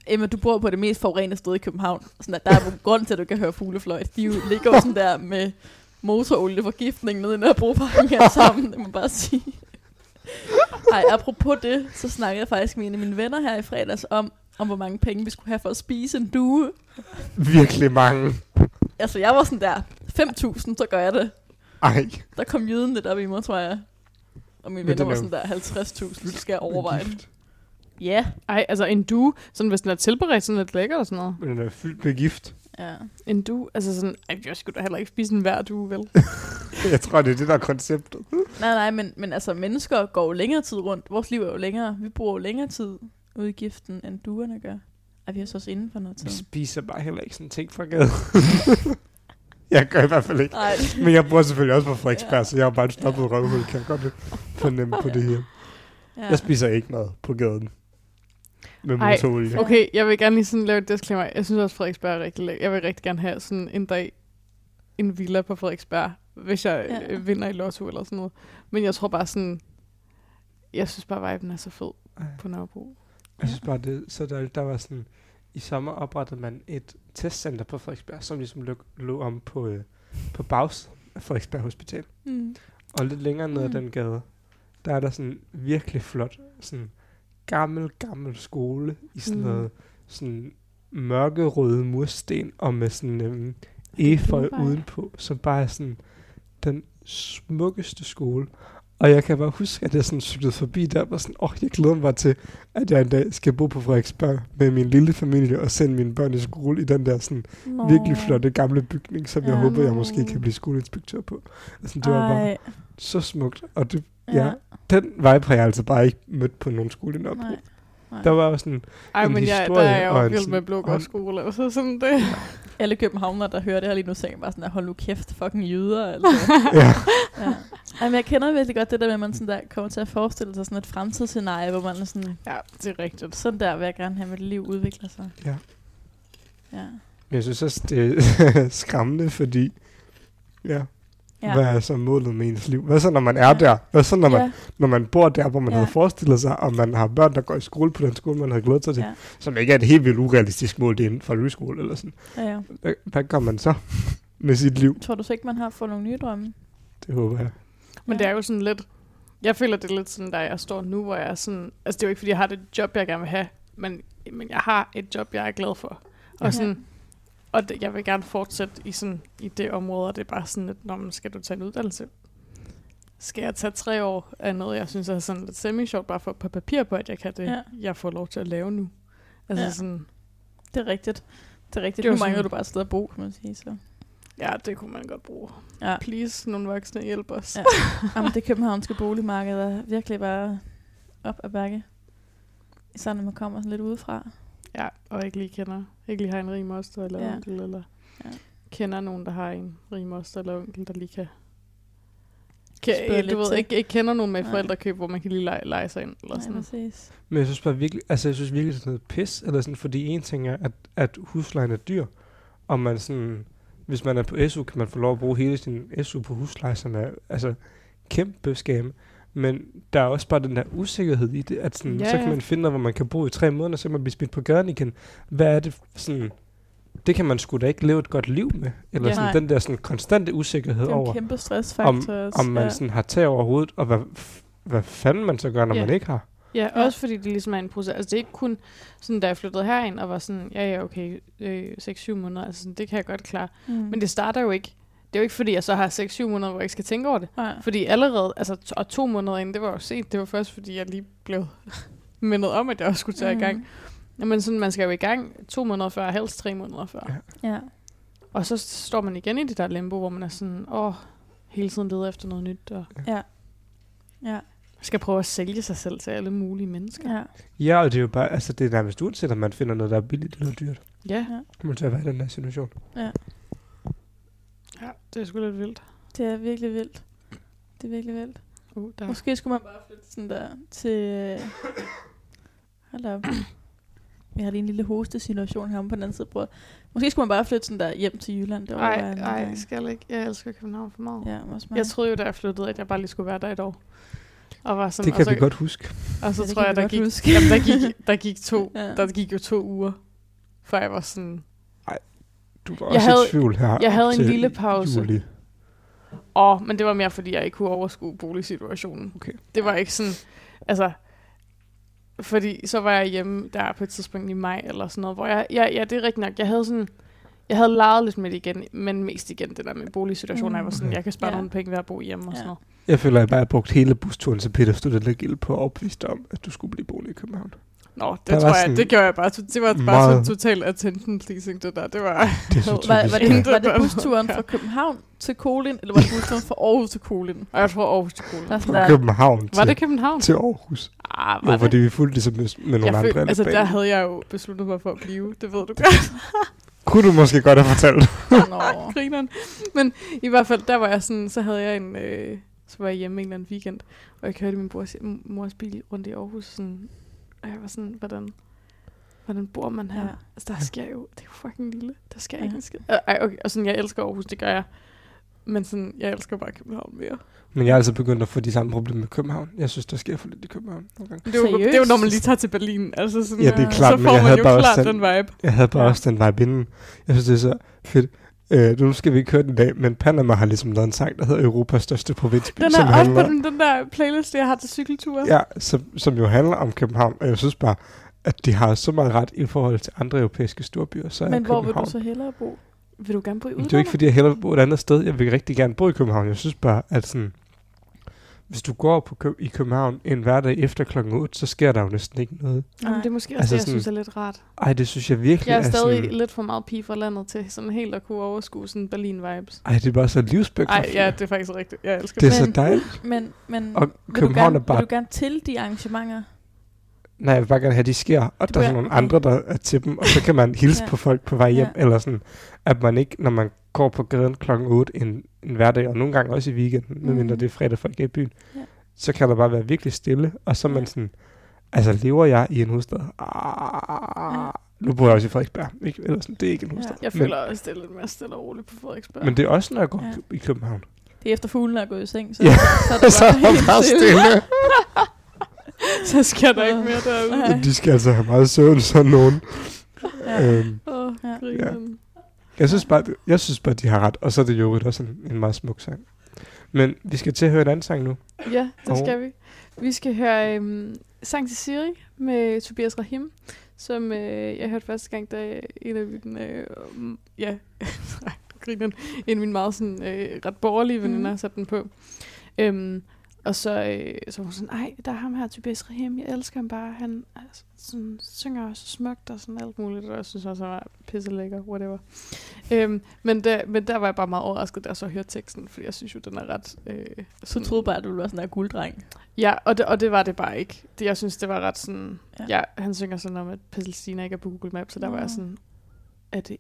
Emma, du bor på det mest forurenede sted i København. Sådan at der er en grund til, at du kan høre fuglefløjt. De jo ligger jo sådan der med motorolieforgiftning nede i Nørrebroparken her sammen, det må jeg bare sige. Ej, apropos det, så snakkede jeg faktisk med en af mine venner her i fredags om, om hvor mange penge vi skulle have for at spise en due. Virkelig mange. Altså, jeg var sådan der, 5.000, så gør jeg det. Ej. Der kom jyden lidt op i mig, tror jeg. Og mine Men venner var er sådan der, 50.000, så skal jeg overveje det. Ja. Ej, altså en du, sådan hvis den er tilberedt sådan lidt lækker og sådan noget. Men den er fyldt med gift. Ja. En du, altså sådan, ej, jeg skulle da heller ikke spise en hver du, vel? Jeg tror, det er det, der er konceptet. Nej, nej, men, men altså, mennesker går jo længere tid rundt. Vores liv er jo længere. Vi bruger jo længere tid ude i giften, end duerne gør. Ej, vi er så også inden for noget Vi tid. spiser bare heller ikke sådan ting fra gaden. jeg gør i hvert fald ikke. Nej, Men jeg bor selvfølgelig også på Frederiksberg, Ja. så jeg er bare en stoppet røvhul, kan jeg godt fornemme på det her. ja. Jeg spiser ikke mad på gaden. Med motorolie. Okay, jeg vil gerne lige sådan lave et disclaimer. Jeg synes også, Frederiksberg er rigtig lækker. Jeg vil rigtig gerne have sådan en dag en villa på Frederiksberg, hvis jeg Ja. ja. vinder i lotto eller sådan noget. Men jeg tror bare sådan, jeg synes bare, viben er så fed Ej. på Nørrebro. Jeg synes bare, det så der, der var sådan... I sommer oprettede man et testcenter på Frederiksberg, som ligesom lå, lå om på, øh, på bags af Frederiksberg Hospital. Mm. Og lidt længere ned ad Mm. den gade, der er der sådan virkelig flot, sådan gammel, gammel skole i sådan Mm. noget sådan mørkerøde mursten og med sådan øhm, efeu udenpå, som bare er sådan den smukkeste skole. Og jeg kan bare huske, at jeg sådan cyklede forbi der, og var sådan, åh, oh, jeg glæder mig til, at jeg en dag skal bo på Frederiksberg med min lille familie og sende mine børn i skole i den der sådan Nå. virkelig flotte gamle bygning, som jeg håber, jeg måske kan blive skoleinspektør på. Altså, det var bare Ej, så smukt. Og det, ja. ja. den vibe har jeg altså bare ikke mødt på nogen skole i Nørrebro. Nej. Nej. Der var jo sådan, Ej, En men jeg, der er jeg jo vild med og Blågård en- skole, og så sådan det. Alle københavnere, der hører det her lige nu, sagde bare sådan, der, hold nu kæft, fucking jyder. Altså. ja, ja. Ej, men jeg kender virkelig godt det der med, at man sådan der kommer til at forestille sig sådan et fremtidsscenarie, hvor man er sådan, Ja, det er rigtigt. sådan der vil jeg gerne have, at mit liv udvikler sig. Ja. Ja. men jeg synes også, det er skræmmende, fordi, ja, Ja. ja. hvad er så målet med ens liv? Hvad så, når man er der? Hvad så, når man, ja. når man bor der, hvor man Ja. havde forestillet sig, og man har børn, der går i skole på den skole, man havde glædet sig til, Ja. som ikke er et helt vildt urealistisk mål, det er en folkeskole eller sådan. ja, ja. Hvad, hvad gør man så med sit liv? Tror du så ikke, man har fået nogle nye drømme? Det håber jeg. Men Ja. det er jo sådan lidt... Jeg føler, det er lidt sådan, der jeg står nu, hvor jeg er sådan... Altså, det er jo ikke, fordi jeg har det job, jeg gerne vil have, men, men jeg har et job, jeg er glad for. Og Ja. sådan... Og det, jeg vil gerne fortsætte i, sådan, i det område, og det er bare sådan, at når man skal du tage en uddannelse, skal jeg tage tre år af noget, jeg synes er sådan lidt semi-sjovt, bare for på papir på, at jeg kan det, Ja. jeg får lov til at lave nu. Altså Ja. sådan, Det er rigtigt. Det er rigtigt. Det er nu mangler sådan- du bare et sted at bo, kan man sige. Så. ja, det kunne man godt bruge. Ja. Please, nogle voksne, hjælp os. Ja. Jamen, det københavnske boligmarked er virkelig bare op ad bakke. Især når man kommer sådan lidt udefra. Ja, og ikke lige kender, ikke lige har en rig moster eller Ja. onkel, eller Ja. kender nogen, der har en rig moster eller onkel, der lige kan... kan Spørge du ved, til. ikke, ikke kender nogen med forældrekøb, hvor man kan lige lege, lege sig ind. Eller Nej, sådan. præcis. Men jeg synes bare virkelig, altså jeg synes virkelig, det er noget pis, eller sådan, fordi en ting er, at, at huslejen er dyr, og man sådan, hvis man er på SU, kan man få lov at bruge hele sin SU på husleje, som er altså kæmpe skam. Men der er også bare den der usikkerhed i det, at sådan, Ja, så kan man finde, hvor man kan bo i tre måneder, så kan man blive smidt på gaden igen. Hvad er det sådan, det kan man sgu da ikke leve et godt liv med. Eller Ja. sådan, Nej. den der sådan konstante usikkerhed Det er en over, kæmpe stressfaktor også. om man ja. sådan har tag over hovedet, og hvad, hvad fanden man så gør, når Ja. man ikke har. Ja, Ja. også fordi det ligesom er en proces. Altså det er ikke kun sådan, da jeg flyttede herind og var sådan, ja ja, okay, øh, 6-7 måneder, altså sådan, det kan jeg godt klare. Mm. Men det starter jo ikke, det er jo ikke fordi, jeg så har 6-7 måneder, hvor jeg ikke skal tænke over det. Nej. Fordi allerede, altså to, og to måneder inden, det var jo sent. Det var først, fordi jeg lige blev mindet om, at jeg også skulle tage mm. i gang. Men sådan, man skal jo i gang to måneder før, helst tre måneder før. Ja. Ja. Og så står man igen i det der limbo, hvor man er sådan, åh, hele tiden leder efter noget nyt, og Ja. Ja. skal prøve at sælge sig selv til alle mulige mennesker. Ja. Ja, og det er jo bare, altså det er nærmest uanset, om man finder noget, der er billigt eller dyrt. Ja, Man til at være i den her situation. ja det er sgu lidt vildt. Det er virkelig vildt. Det er virkelig vildt. Uh, der. Måske skulle man bare flytte sådan der til... øh, Hold op. Vi har lige en lille hostesituation her på den anden side af. Måske skulle man bare flytte sådan der hjem til Jylland. Det Ej, overvejer jeg nogle ej, gange. skal jeg ikke. Jeg elsker København for meget. Ja, også mig. Jeg troede jo, da jeg flyttede, at jeg bare lige skulle være der et år. Og, var sådan, Det og kan så, vi godt huske. Og så Ja, tror jeg, der gik, jamen, der, gik, der, gik to, Ja. der gik jo to uger, før jeg var sådan... Du var Jeg også havde- i tvivl her. jeg havde en lille pause. Juli. Åh, men det var mere, fordi jeg ikke kunne overskue boligsituationen. Okay. Det var ikke sådan... Altså, fordi så var jeg hjemme der på et tidspunkt i maj eller sådan noget, hvor jeg... Ja, ja det er rigtigt nok. Jeg havde sådan... Jeg havde leget lidt med det igen, men mest igen det der med boligsituationen. Mm. Jeg var sådan, jeg kan spare Ja. nogle penge ved at bo hjemme og Ja. sådan noget. Jeg føler, at jeg bare har brugt hele busturen til Peter Studentergild på at opvise dig om, at du skulle blive boende i København. Nå, det Der tror var jeg, det gjorde jeg bare. Det var bare meget- sådan total attention pleasing, det der. Det var... Det så Var-. Var, var, det, var det busturen fra København til Kolin, eller var det busturen fra Aarhus til Kolin? Og jeg tror Aarhus til sådan Fra København Var til, det København? til Aarhus. Ah, var det? fordi vi fulgte ligesom med, med nogle jeg andre. føl, altså, der havde jeg jo besluttet mig for at blive. Det ved du godt. Kunne du måske godt have fortalt. Nå. Grineren. Men i hvert fald, der var jeg sådan, så havde jeg en, øh, så var jeg hjemme en eller anden weekend, og jeg kørte min brors, mors bil rundt i Aarhus, sådan, og jeg var sådan, hvordan, hvordan bor man her? Ja. Altså, der sker jo, det er jo fucking lille, der sker Ja. ikke en skid. Øh, Ej, okay, og sådan, jeg elsker Aarhus, det gør jeg. Men sådan, jeg elsker bare København mere. Men jeg er altså begyndt at få de samme problemer med København. Jeg synes, der sker for lidt i København gange. Det er, jo, det er jo, når man lige tager til Berlin. Altså sådan, Ja, det er øh, klart, så men får jeg man havde jo bare klart den- den vibe. Jeg havde bare ja. også den vibe inden. Jeg synes, det er så fedt. Øh, nu skal vi ikke høre den i dag, men Panama har ligesom lavet en sang, der hedder Europas største provinsby. Den som er også handler, på den, den der playlist, jeg har til cykelture. Ja, som, som jo handler om København. Og jeg synes bare, at de har så meget ret i forhold til andre europæiske storbyer. Så Men hvor vil du så hellere bo? Vil du gerne bo i Men det er udlandet? jo ikke, fordi jeg hellere vil bo et andet sted. Jeg vil rigtig gerne bo i København. Jeg synes bare, at sådan, hvis du går på Kø- i København en hverdag efter klokken 8, så sker der jo næsten ikke noget. Jamen, det er måske også Altså altså det, jeg sådan- synes er lidt rart. Ej, det synes jeg virkelig Jeg er stadig sådan, lidt for meget pige fra landet til sådan helt at kunne overskue sådan Berlin-vibes. Ej, det er bare så livsbækket. Ej, ja, det er faktisk rigtigt. Jeg elsker Det er det. så Men- dejligt. Men, men Og vil, du København gerne, er bare... vil du gerne til de arrangementer? Nej, jeg vil bare gerne have, at de sker, og Det der er sådan nogle okay. andre, der er til dem, og så kan man hilse Ja. på folk på vej hjem, Ja. eller sådan, at man ikke, når man går på gaden klokken 8 en, en hverdag, og nogle gange også i weekenden, Mm. medmindre det er fredag, folk er i byen, Ja. så kan der bare være virkelig stille, og så er man Ja. sådan, altså lever jeg i en hovedstad? Ah, nu bor jeg også i Frederiksberg, ikke? Eller sådan, det er ikke en Ja. hovedstad. Jeg men, føler også, det er lidt mere stille og roligt på Frederiksberg. men det er også, når jeg går Ja. i København. Det er efter fuglene er gået i seng, så, Ja. så, er det så er der helt bare stille. så sker der ikke mere derude. Nej. De skal altså have meget søvn, sådan nogen. Ja. Øhm, Åh, Ja. Jeg synes bare, jeg synes bare, de har ret. Og så er det jo også en, en meget smuk sang. Men vi skal til at høre en anden sang nu. Ja, det Og- skal vi. Vi skal høre øhm, Sang til Siri med Tobias Rahim, som øh, jeg hørte første gang, da en af mine, øh, ja, grineren, en af mine meget sådan, øh, ret borgerlige veninder Mhm. satte den på. Øhm, og så, øh, så var hun sådan, ej, der er ham her, Tobias Rahim, jeg elsker ham bare, han er sådan, synger også smukt og sådan alt muligt, og jeg synes også, han var pisse lækker, whatever. Øhm, men, der, men der var jeg bare meget overrasket, da jeg så hørte teksten, fordi jeg synes jo, den er ret... Øh, Så troede bare, at du ville være sådan en gulddreng. Ja, og det, og det var det bare ikke. Det, jeg synes, det var ret sådan... Ja. Ja, han synger sådan om, at Palæstina ikke er på Google Maps, så der var jeg Nå. sådan... Er det...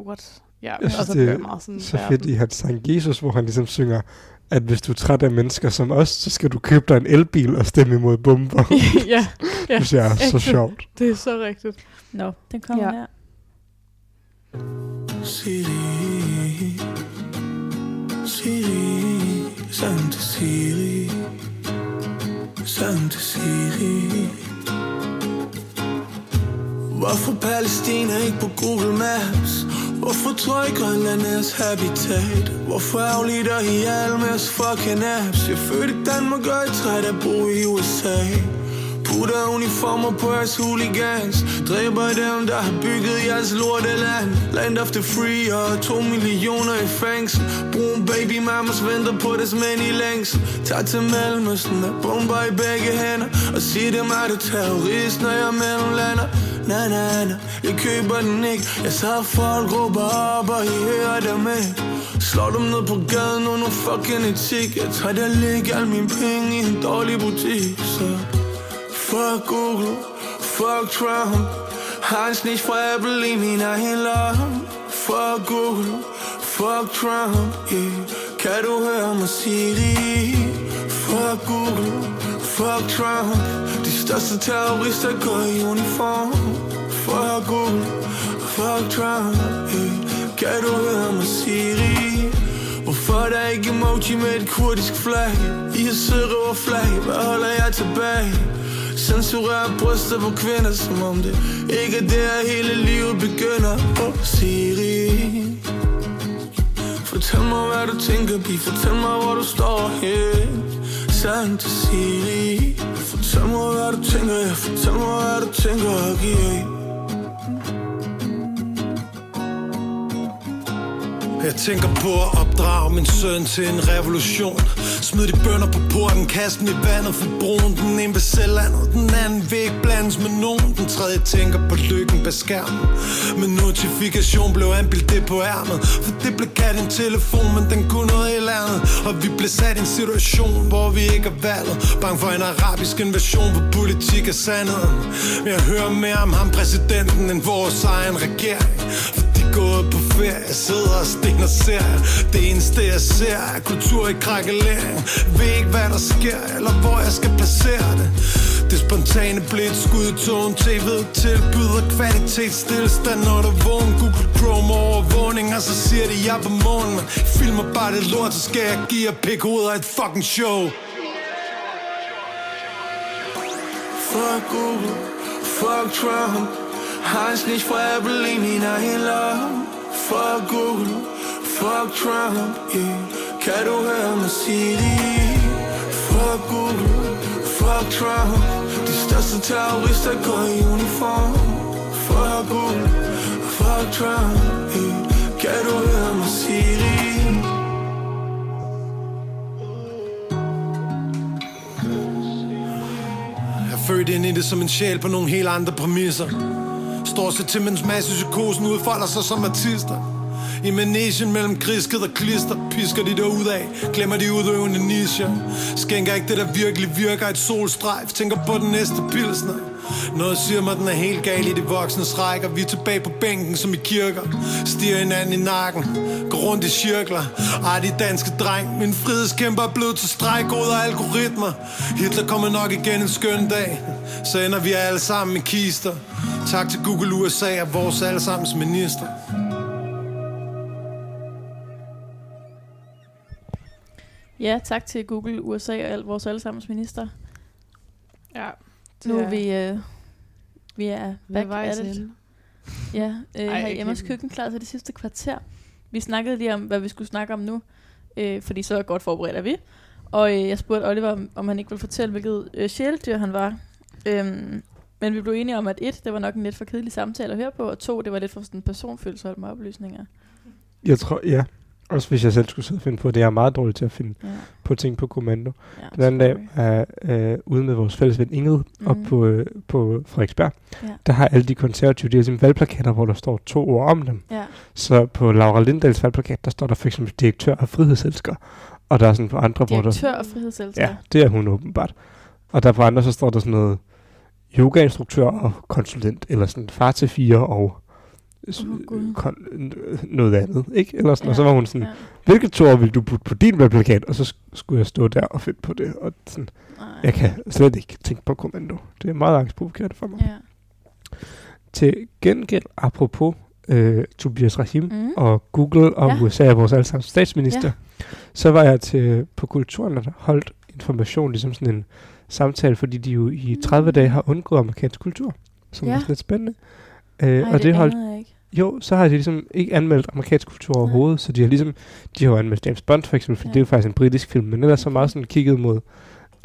What? Ja, Jeg og synes, så det er meget sådan... Så fedt i hans sang Jesus, hvor han ligesom synger, at hvis du er træt af mennesker som os, så skal du købe dig en elbil og stemme imod bomber. ja, ja, Det er så sjovt. det er så rigtigt. Nå, den kommer Ja. her. Siri Siri Sang til Siri Sang til Siri Hvorfor Palæstina ikke på Google Maps? Hvorfor tror I Grønlandes habitat? Hvorfor aflider I alle fucking apps? Jeg fødte i Danmark og jeg er træt af at bo i USA Putter uniformer på jeres hooligans. Dræber dem, der har bygget jeres lorteland. Land of the free og to millioner i fængsel. Brun baby mamas venter på deres mænd i længsel. Tag til Mellemøsten og bomber i begge hænder. Og sig dem, er du terrorist, når jeg mellemlander. Na na na, jeg køber den ikke. Jeg så folk råber op, og I hører dem ikke. Slår dem ned på gaden under fucking etik. Jeg tager der ligge al min penge i en dårlig butik Så fuck Google, fuck Trump Hans nicht fra Apple i min egen lomme Fuck Google, fuck Trump yeah. Kan du høre mig Siri? Fuck Google, fuck Trump De største terrorister går i uniform Fuck Google, fuck Trump yeah. Kan du høre mig Siri? Hvorfor er der ikke emoji med et kurdisk flag? I har sørøver flag, hvad holder jeg tilbage? Censurerer bryster på kvinder, som om det ikke er der hele livet begynder. Oh, Siri. Fortæl mig, hvad du tænker, bi. Fortæl mig, hvor du står hen Sand Siri. Fortæl mig, hvad du tænker, ja. Fortæl mig, hvad du tænker, yeah. Jeg tænker på at opdrage min søn til en revolution. Smid de bønder på porten, kast dem i vandet for brun Den ene ved selvlandet, den anden vil ikke blandes med nogen. Den tredje tænker på lykken bag skærmen. Men notifikation blev anbildt det på ærmet. For det blev kaldt en telefon, men den kunne noget helt andet. Og vi blev sat i en situation, hvor vi ikke er valget. Bange for en arabisk invasion, hvor politik er sandheden. Men jeg hører mere om ham præsidenten end vores egen regering. For gået på ferie, Jeg sidder og sten og ser. Det eneste jeg ser er kultur i krakkelering Ved ikke hvad der sker, eller hvor jeg skal placere det. Det spontane blev et skud i tågen TV tilbyder kvalitetsstillestand Når der vågen Google Chrome overvågning Og så siger de jeg er på morgen Men filmer bare det lort, så skal jeg give jer pik hovedet af et fucking show. Fuck Google, fuck Trump. Hans nicht forever leave me min egen lomme Fuck Google, fuck Trump yeah. Kan du høre mig sige det? Fuck Google, fuck Trump De største terrorister går i uniform Fuck Google, fuck Trump yeah. Kan du høre mig sige det? Født ind i det som en sjæl på nogle helt andre præmisser Står så til, mens massepsykosen udfolder sig som artister. I manesien mellem krisket og klister Pisker de derud af Glemmer de udøvende nischer Skænker ikke det der virkelig virker. Et solstrejf. Tænker på den næste pilsner. Noget siger mig, den er helt gal i de voksnes rækker. Vi er tilbage på bænken som i kirker. Stiger hinanden i nakken. Går rundt i cirkler. Ej, de danske dreng. Min frihedskæmper er blevet til stregkode og algoritmer. Hitler kommer nok igen en skøn dag. Så ender vi alle sammen i kister. Tak til Google USA og vores allesammens minister Ja, tak til Google, USA og al vores allesammens minister. Ja. Nu er vi, øh, vi er Hvad back at it. hende? Ja, øh, Ej, har jeg Emmas køkken klar til det sidste kvarter. Vi snakkede lige om, hvad vi skulle snakke om nu, øh, fordi så godt forberedt er vi. Og øh, jeg spurgte Oliver, om, om han ikke ville fortælle, hvilket øh, sjældyr han var. Øhm, men vi blev enige om, at et, det var nok en lidt for kedelig samtale at høre på, og to, det var lidt for sådan personfølsomme oplysninger. Jeg tror, ja. Også hvis jeg selv skulle sidde og finde på det. Jeg er meget dårlig til at finde Ja, på ting på kommando. ja, Den anden dag er øh, ude med vores fælles ven Ingrid mm. op Mhm. på, øh, på Frederiksberg. Ja. Der har alle de konservative, de har simpelthen valgplakater, hvor der står to ord om dem. Ja, Så på Laura Lindahls valgplakat, der står der for eksempel direktør og frihedselsker. Og der er sådan på andre, hvor der... direktør og frihedselsker. Ja, det er hun åbenbart. Og der på andre, så står der sådan noget yogainstruktør og konsulent, eller sådan far til fire og Gud. kon- noget andet, ikke? Eller sådan, ja. og så var hun sådan, Ja. hvilke to ord vil du putte på din valgplakat? Og så sk- skulle jeg stå der og finde på det, og sådan, Nej. jeg kan slet ikke tænke på kommando. Det er meget angstprovokerende for mig. Ja. Til gengæld, apropos øh, Tobias Rahim Mm. og Google og Ja. USA vores allesammens statsminister, ja. så var jeg til på Kulturen, der holdt information, ligesom sådan en samtale, fordi de jo i 30 dage har undgået amerikansk kultur, som Ja. ja. er lidt spændende. Øh, Ej, og det holdt, anede jeg ikke. jo, så har de ligesom ikke anmeldt amerikansk kultur overhovedet, så de har ligesom, de har jo anmeldt James Bond for eksempel, fordi Ja. ja. det er jo faktisk en britisk film, men ellers så meget sådan kigget mod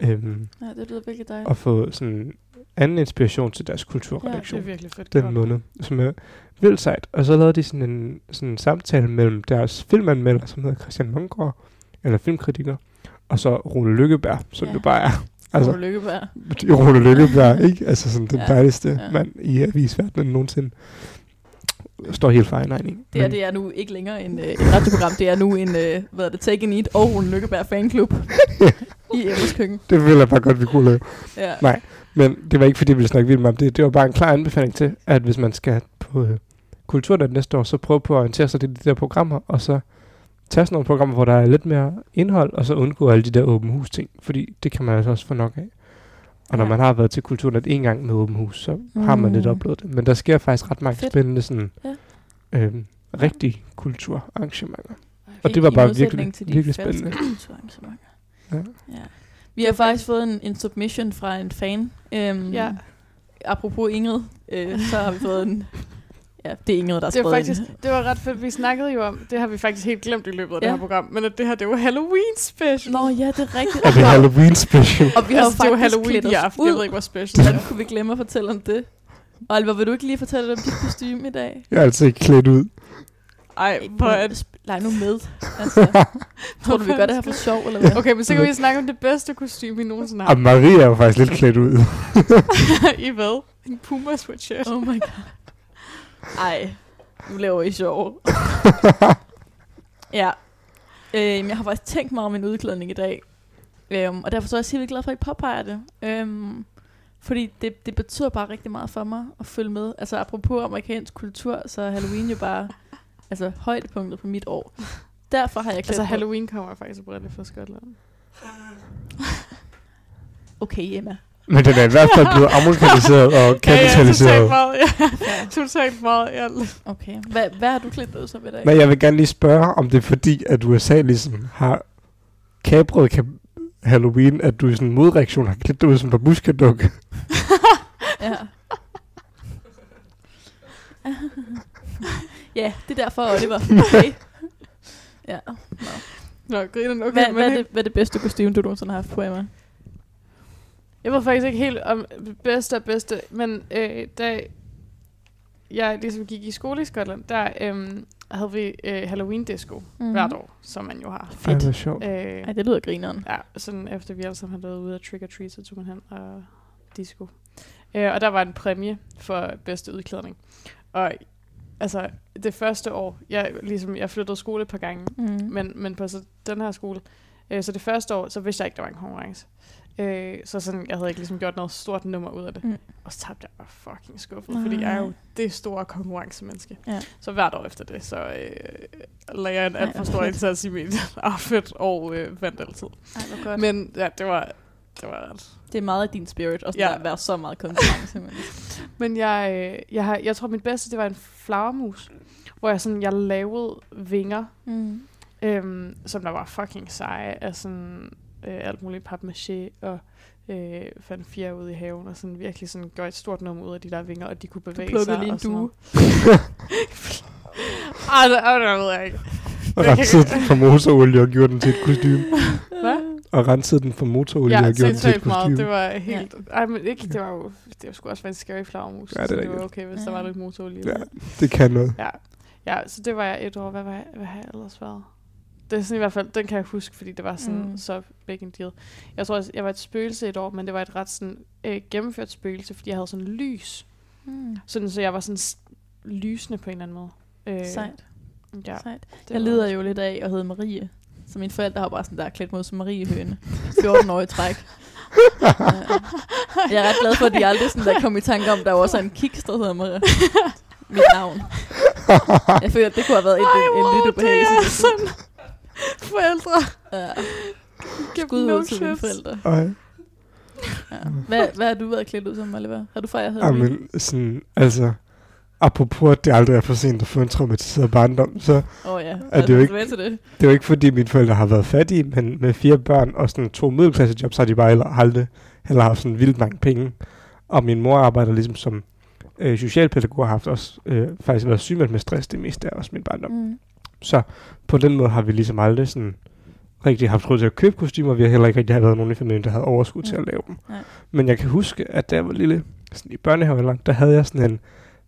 Øhm, Ja, det lyder virkelig dejligt. og få sådan anden inspiration til deres Det kulturredaktion. er virkelig fedt. den gjort. måned, som er vildt sejt. Og så lavede de sådan en, sådan en samtale mellem deres filmanmelder, som hedder Christian Munggaard, eller filmkritiker, og så Rune Lykkeberg, som Ja. det bare er. Altså, Altså, Lykkeberg. Rune Lykkeberg, ikke? Altså sådan den Ja. dejligste Ja. mand i avisverdenen nogensinde. Står helt for egen regning. Det her, det er nu ikke længere en, øh, et radioprogram. Det er nu en, øh, hvad er det, Take It og Rune Lykkeberg fanklub i Emmes køkken. det vil jeg bare godt, vi kunne lave. Ja. Nej. Men det var ikke, fordi vi ville snakke vildt meget om det. Det var bare en klar anbefaling til, at hvis man skal på øh, Kulturnet næste år, så prøv på at orientere sig til de der programmer, og så tage sådan nogle programmer, hvor der er lidt mere indhold, og så undgå alle de der åben hus ting, fordi det kan man altså også få nok af. Og når Ja. man har været til Kulturnet en gang med åben hus, så mm. har man lidt Mm. oplevet det. Men der sker faktisk ret mange Fedt. spændende sådan, Ja. øhm, rigtige kulturarrangementer. Og det var bare virkelig- til de virkelig spændende. kulturarrangementer. Ja. Ja. Vi har faktisk fået en, en submission fra en fan. Øhm, Ja. Apropos Ingrid, øh, så har vi fået en... Ja, det er Ingrid, der har Det var, faktisk, ind. det var ret fedt. Vi snakkede jo om, det har vi faktisk helt glemt i løbet af ja. Det her program, men at det her, det var Halloween special. Nå ja, det er rigtigt. Er det Halloween special? Og vi har altså, jo det var faktisk Halloween klædt i aften. Jeg ud. ved ikke, hvor special. Hvordan kunne vi glemme at fortælle om det? Og Alva, vil du ikke lige fortælle om dit kostume i dag? Jeg er altså ikke klædt ud. Ej, hvor er det? Leg nu med. Altså, tror du, vi gør det her for sjov, eller hvad? Okay, men så kan vi snakke om det bedste kostume, vi nogensinde har. Og Maria er jo faktisk lidt klædt ud. I hvad? En Puma sweatshirt. Oh my god. Ej, nu laver I sjov. ja. Øhm, jeg har faktisk tænkt mig om min udklædning i dag. Øhm, og derfor så er jeg simpelthen glad for, at I påpeger det. Øhm, fordi det, det betyder bare rigtig meget for mig at følge med. Altså apropos amerikansk kultur, så er Halloween jo bare altså, højdepunktet på mit år. Derfor har jeg klædt Altså, Halloween kommer faktisk oprindeligt fra Skotland. Okay, Emma. Men den er i hvert fald blevet amerikaniseret og kapitaliseret. Ja, ja, totalt meget. Ja. totalt meget. Ja. Okay. Hvad, hvad har du klædt dig ud som i dag? Men jeg vil gerne lige spørge, om det er fordi, at USA ligesom har kapret kap- Halloween, at du i sådan en modreaktion har klædt dig ud som babushka-dukke. Ja. ja, det er derfor, Oliver. Okay. Ja. Nå, griner okay. Hvad, men hvad, er det, hvad er det bedste kostume, du nogensinde har haft på, Emma? Jeg ved faktisk ikke helt om bedste og bedste, men øh, da jeg ligesom gik i skole i Skotland, der øhm, havde vi øh, Halloween-disco mm-hmm. hvert år, som man jo har. Ej, hvor sjovt. Øh, Ej, det lyder grineren. ja, sådan efter vi alle sammen havde været ude af trick or treat, så tog man hen og disco. Øh, og der var en præmie for bedste udklædning. Og altså, det første år, jeg, ligesom, jeg flyttede skole et par gange, Mm. men, men på så den her skole, øh, så det første år, så vidste jeg ikke, der var en konkurrence. Øh, så sådan, jeg havde ikke ligesom gjort noget stort nummer ud af det. Mm. Og så tabte jeg bare fucking skuffet, fordi jeg er jo Nej. det store konkurrencemenneske. Ja. Så hvert år efter det, så øh, lagde jeg en alt for stor indsats i mit outfit og øh, vandt altid. Ej, godt. Men, ja, det var, det var ret. det er meget af din spirit, og Ja. at være så meget konkurrence. Men. Jeg, øh, jeg, har, jeg tror, mit bedste, det var en flagermus, hvor jeg sådan, jeg lavede vinger, Mm. øhm, som der var fucking seje af sådan øh, alt muligt papmaché og øh, fandt fjer ude i haven og sådan virkelig sådan gjorde et stort nummer ud af de der vinger, og de kunne Du bevæge plukkede sig. lige en og sådan due. Ej, det, ved jeg ikke. Og rensede den for motorolie og gjorde den til et kostume. Hvad? Og rensede den for motorolie Ja, og gjorde den til et sindssygt meget. kostume. Det var helt... Ej, men ikke, det var jo... Det skulle også være en scary flagermus. Ja, det er så det rigtigt. var okay, hvis der Ja. var lidt motorolie. Ja, det. det kan noget. Ja. ja, så det var jeg et år. Hvad, var jeg, hvad har jeg ellers været? Det er sådan i hvert fald, den kan jeg huske, fordi det var sådan Mm. så big en deal. Jeg tror, også, jeg var et spøgelse et år, men det var et ret sådan øh, gennemført spøgelse, fordi jeg havde sådan lys. Mm. Sådan, så jeg var sådan lysende på en eller anden måde. Øh, Sejt. Ja, Sejt. Jeg lider jo lidt af at hedde Marie. Så mine forældre har bare sådan der klædt mod som Marie Høne. 14 år i træk. Ja. Jeg er ret glad for, at de aldrig sådan der kom i tanke om, der var også en kiks, der hedder Marie. Mit navn. Jeg føler, at det kunne have været en, en, en lidt ubehagelig det er sådan. Forældre. Ja. Skud no ud til mine forældre. Ej. Ja. Hvad, hvad har du været klædt ud som, Oliver? Har du fejret Halloween? Jamen, sådan, altså, apropos, at det aldrig er for sent at få en traumatiseret barndom, så oh, ja, Er det jo ikke- det. det er jo ikke fordi mine forældre har været fattige, men med fire børn og sådan to middelklassejobs, så har de bare heller, aldrig heller haft sådan vildt mange penge. Og min mor arbejder ligesom som øh, socialpædagog og har haft også øh, faktisk været sygemeldt med stress det meste af også min barndom. Mm. Så på den måde har vi ligesom aldrig sådan rigtig haft råd til at købe kostymer. Vi har heller ikke rigtig været nogen i familien, der havde overskud til Ja. at lave dem. Nej. Men jeg kan huske, at da jeg var lille, sådan i børnehavealderen, der havde jeg sådan en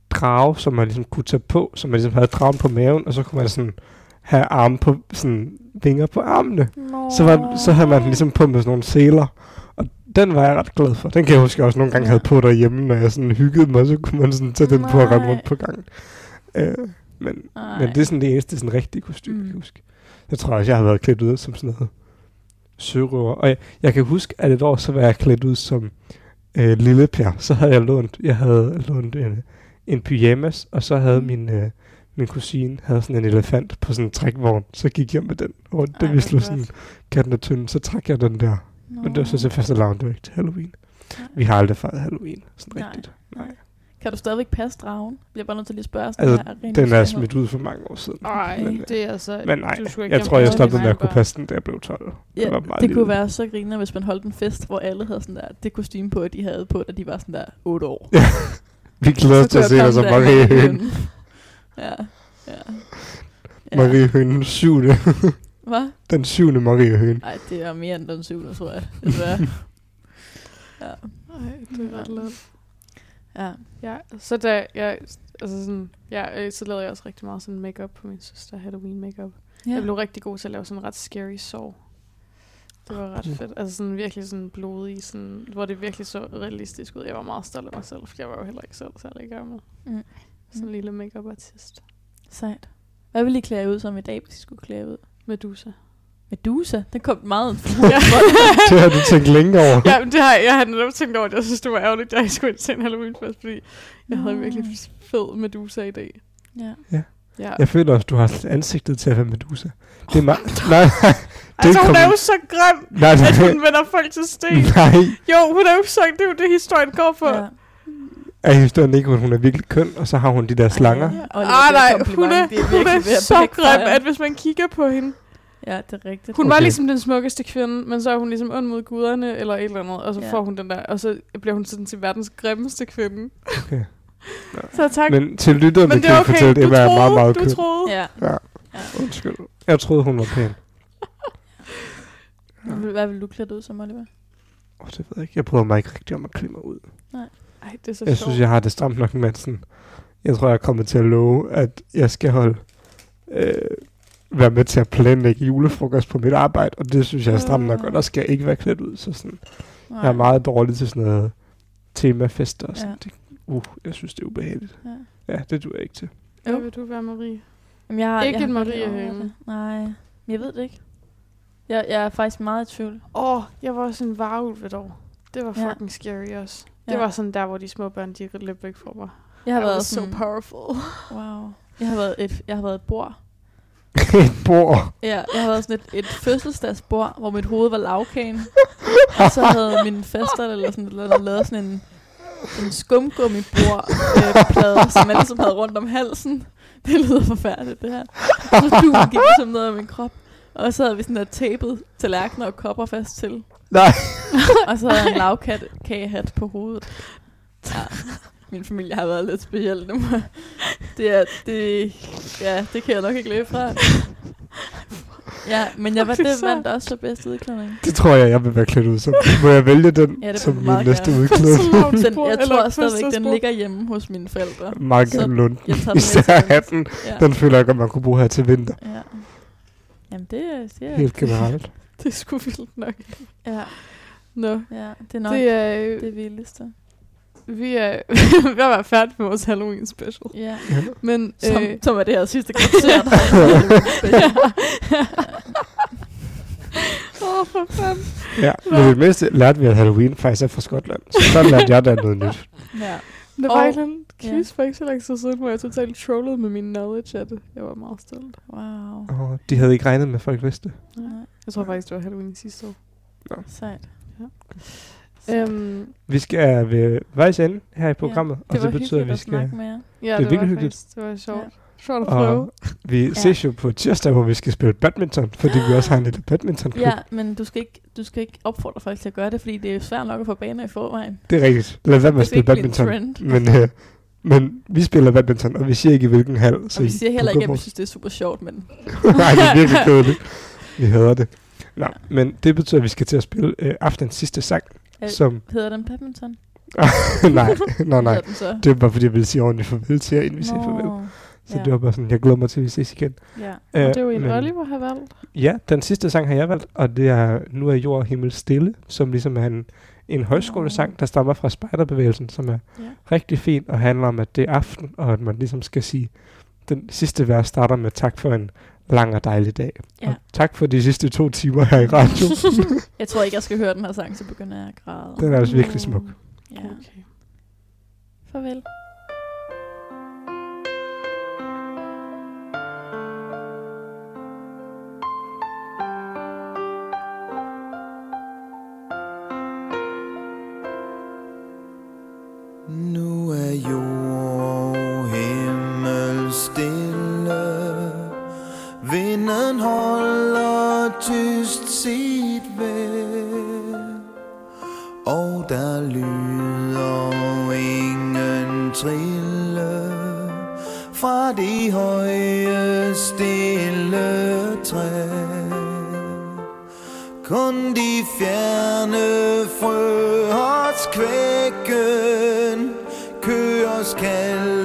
drage, som man ligesom kunne tage på, som man ligesom havde dragen på maven, og så kunne man sådan have arme på, sådan vinger på armene. Nå. Så, var, så havde man ligesom på med sådan nogle seler. Og den var jeg ret glad for. Den kan jeg huske, også nogle gange Ja. havde på derhjemme, når jeg sådan hyggede mig, så kunne man sådan tage den på og rende rundt på gangen. Øh, men, Ej. men det er sådan det eneste sådan rigtige kostume, mm. jeg Mm. kan huske. Jeg tror også, jeg har været klædt ud som sådan noget sørøver. Og jeg, jeg kan huske, at et år, så var jeg klædt ud som øh, Lille Per. Så havde jeg lånt, jeg havde lånt en, en pyjamas, og så havde Mm. min, øh, min kusine havde sådan en elefant på sådan en trækvogn. Så gik jeg med den rundt, da vi slog sådan katten og tynden, så trak jeg den der. Nå. Men det var så til faste lavn, det var ikke til Halloween. Nej. Vi har aldrig fejret Halloween, sådan Nej. rigtigt. Nej. Kan du stadigvæk passe dragen? Jeg bliver bare nødt til lige at spørge. Altså, her, Den er smidt ud for mange år siden. Ej, Men, øh, det er altså... men nej, du jeg tror, jeg stoppede med at kunne passe den, da jeg blev 12. Ja, det var det kunne være så griner, hvis man holdt en fest, hvor alle havde sådan der, det kostume på, de havde på, da de var sådan der 8 år. Ja. Vi glæder os til at se dig som Marie Høen. Ja, ja. ja. Marie Høen, syvende. Hvad? Den syvende Marie Høen. Nej, det er mere end den syvende, tror jeg. Desværre. ja. Ej, det er ret lavt. Ja. Ja, så da jeg... Altså sådan, ja, øh, så lavede jeg også rigtig meget sådan makeup på min søster, Halloween makeup. ja. Jeg blev rigtig god til at lave sådan ret scary sår. Det var ret Mm. fedt. Altså sådan virkelig sådan blodig, sådan, hvor det virkelig så realistisk ud. Jeg var meget stolt af mig selv, for jeg var jo heller ikke selv særlig gammel. Mm. Sådan en lille makeup artist. Sejt. Hvad vil I klæde ud som i dag, hvis I skulle klæde ud? Medusa. Medusa? Den kom meget Ja. Det har du tænkt længe over. ja, men det har jeg, jeg har netop tænkt over, at jeg synes, det var ærgerligt, at jeg skulle ind til en Halloween-fest, fordi jeg havde en virkelig fed Medusa-idé. Ja. Ja. Jeg føler også, du har ansigtet til at være Medusa. Det er meget... nej, nej. altså, hun kom- er jo så grim, Nej, at nej. hun vender folk til sten. Nej. Jo, hun er jo så... Det er jo det, historien går på. Ja. Er historien ikke, at hun er virkelig køn, og så har hun de der slanger? Ja, Oliver, Ah, det er nej, hun er. Det hun virkelig er at så grim, at hvis man kigger på hende... Ja, det er rigtigt. Hun okay. var ligesom den smukkeste kvinde, men så er hun ligesom ond mod guderne, eller et eller andet, og så Ja. får hun den der, og så bliver hun sådan til verdens grimmeste kvinde. Okay. Så tak. Men, til lytterne men kan det er jeg okay, fortælle, at du Emma er meget, troede, meget du køn. troede. Ja. Ja, ja. undskyld. Jeg troede, hun var pæn. Hvad vil- Hvad vil du klæde ud som, Oliver? Oh, det ved jeg ikke. Jeg bryder mig ikke rigtig om at klæde mig ud. Ej, det er så Jeg sjovt. synes, jeg har det stramt nok med sådan... Jeg tror, jeg er kommet til at love, at jeg skal holde... Øh, være med til at planlægge julefrokost på mit arbejde, og det synes jeg er stramt nok, og der skal jeg ikke være klædt ud, så sådan... Nej. Jeg er meget dårlig til sådan noget temafester og sådan. Ja. Det, uh, jeg synes, det er ubehageligt. Ja. Ja, det duer jeg ikke til. Hvad vil du være, Marie? Jamen, jeg har, Ikke jeg godt Marie Høgen. det. Nej, jeg ved det ikke. Jeg, jeg er faktisk meget i tvivl. Åh, oh, jeg var også en varulv et år. Det var Ja. fucking scary også. Det Ja. var sådan der, hvor de små børn, de løb væk fra mig. Jeg har I været was so powerful. wow. Jeg har været et, jeg har været et bord. Et bord. Ja, jeg har været sådan et, et fødselsdagsbord, hvor mit hoved var lavkagen. og så havde min faster eller sådan andet, lavet sådan en, en skumgummibord øh, plade, som jeg ligesom havde rundt om halsen. Det lyder forfærdeligt, det her. Og så du gik ligesom ned af min krop. Og så havde vi sådan der tapet tallerkener og kopper fast til. Nej. og så havde jeg en lavkagehat på hovedet. Ja, min familie har været lidt speciel nu. Det er, det, ja, det kan jeg nok ikke løbe fra. Ja, men jeg var Det er vandt også så bedste udklædning. Det tror jeg, jeg vil være klædt ud som. Må jeg vælge den Ja, det som min næste gerne. udklædning? Den, jeg eller tror stadigvæk, den ligger hjemme hos mine forældre. Gerne lund. Især hatten. Ja. Den føler jeg godt, man kunne bruge her til vinter. Ja. Jamen, det er... Det er Helt generelt. Det er sgu vildt nok. Ja, Nå, ja, det er nok det det, er, øh, det vildeste. vi er ved at være færdige med vores Halloween special. Ja. Men, Som, øh, som er det her sidste kvarter. Åh, oh, for fanden. Ja, men det mindste lærte vi, at Halloween faktisk er fra Skotland. Så der lærte jeg da noget nyt. ja. Der Og- var en anden ja. quiz for ikke så lang tid siden, hvor jeg totalt trollede med min knowledge af det. Jeg var meget stolt. Wow. Og de havde ikke regnet med, at folk vidste. Nej, Jeg tror faktisk, det var Halloween sidste år. sejt. Øhm, Vi skal ved vejs ende her i programmet, Det og det betyder, at vi at skal... snakke med jer. ja, Det er det, var virkelig hyggeligt. faktisk, det var sjovt. Sjovt at prøve. Og vi ses jo på tirsdag, hvor vi skal spille badminton, fordi vi også har en lille badminton Ja, men du skal, ikke, du skal ikke opfordre folk til at gøre det, fordi det er svært nok at få baner i forvejen. Det er rigtigt. Lad være med at spille badminton. en Men, øh, men vi spiller badminton, og vi siger ikke i hvilken hal. Og vi siger heller ikke, at vi synes, det er super sjovt, men Nej, det er virkelig kedeligt. Vi hader det. Nå, men det betyder, at vi skal til at spille øh, aftens sidste sang, Øh, som... Hedder den badminton? nej, nej, nej. Det var bare, fordi jeg ville sige ordentligt farvel til jer, inden vi siger farvel. Så det var bare sådan, jeg glæder mig til, at vi ses igen. Ja. Øh, det er jo en, men- Oliver har valgt. Ja, den sidste sang har jeg valgt, og det er Nu er jord og himmel stille, som ligesom er en, en højskolesang, der stammer fra spejderbevægelsen, som er Ja. rigtig fin og handler om, at det er aften, og at man ligesom skal sige, den sidste vers starter med tak for en lang og dejlig dag. Ja. Og tak for de sidste to timer her i radio. Jeg tror ikke, jeg skal høre den her sang, så begynder jeg at græde. den er altså virkelig smuk. Ja. Okay. Farvel. Vinden holder tyst sit vejr Og der lyder ingen trille Fra de høje stille træ. Kun de fjerne frøhårds kvækken Køres kalden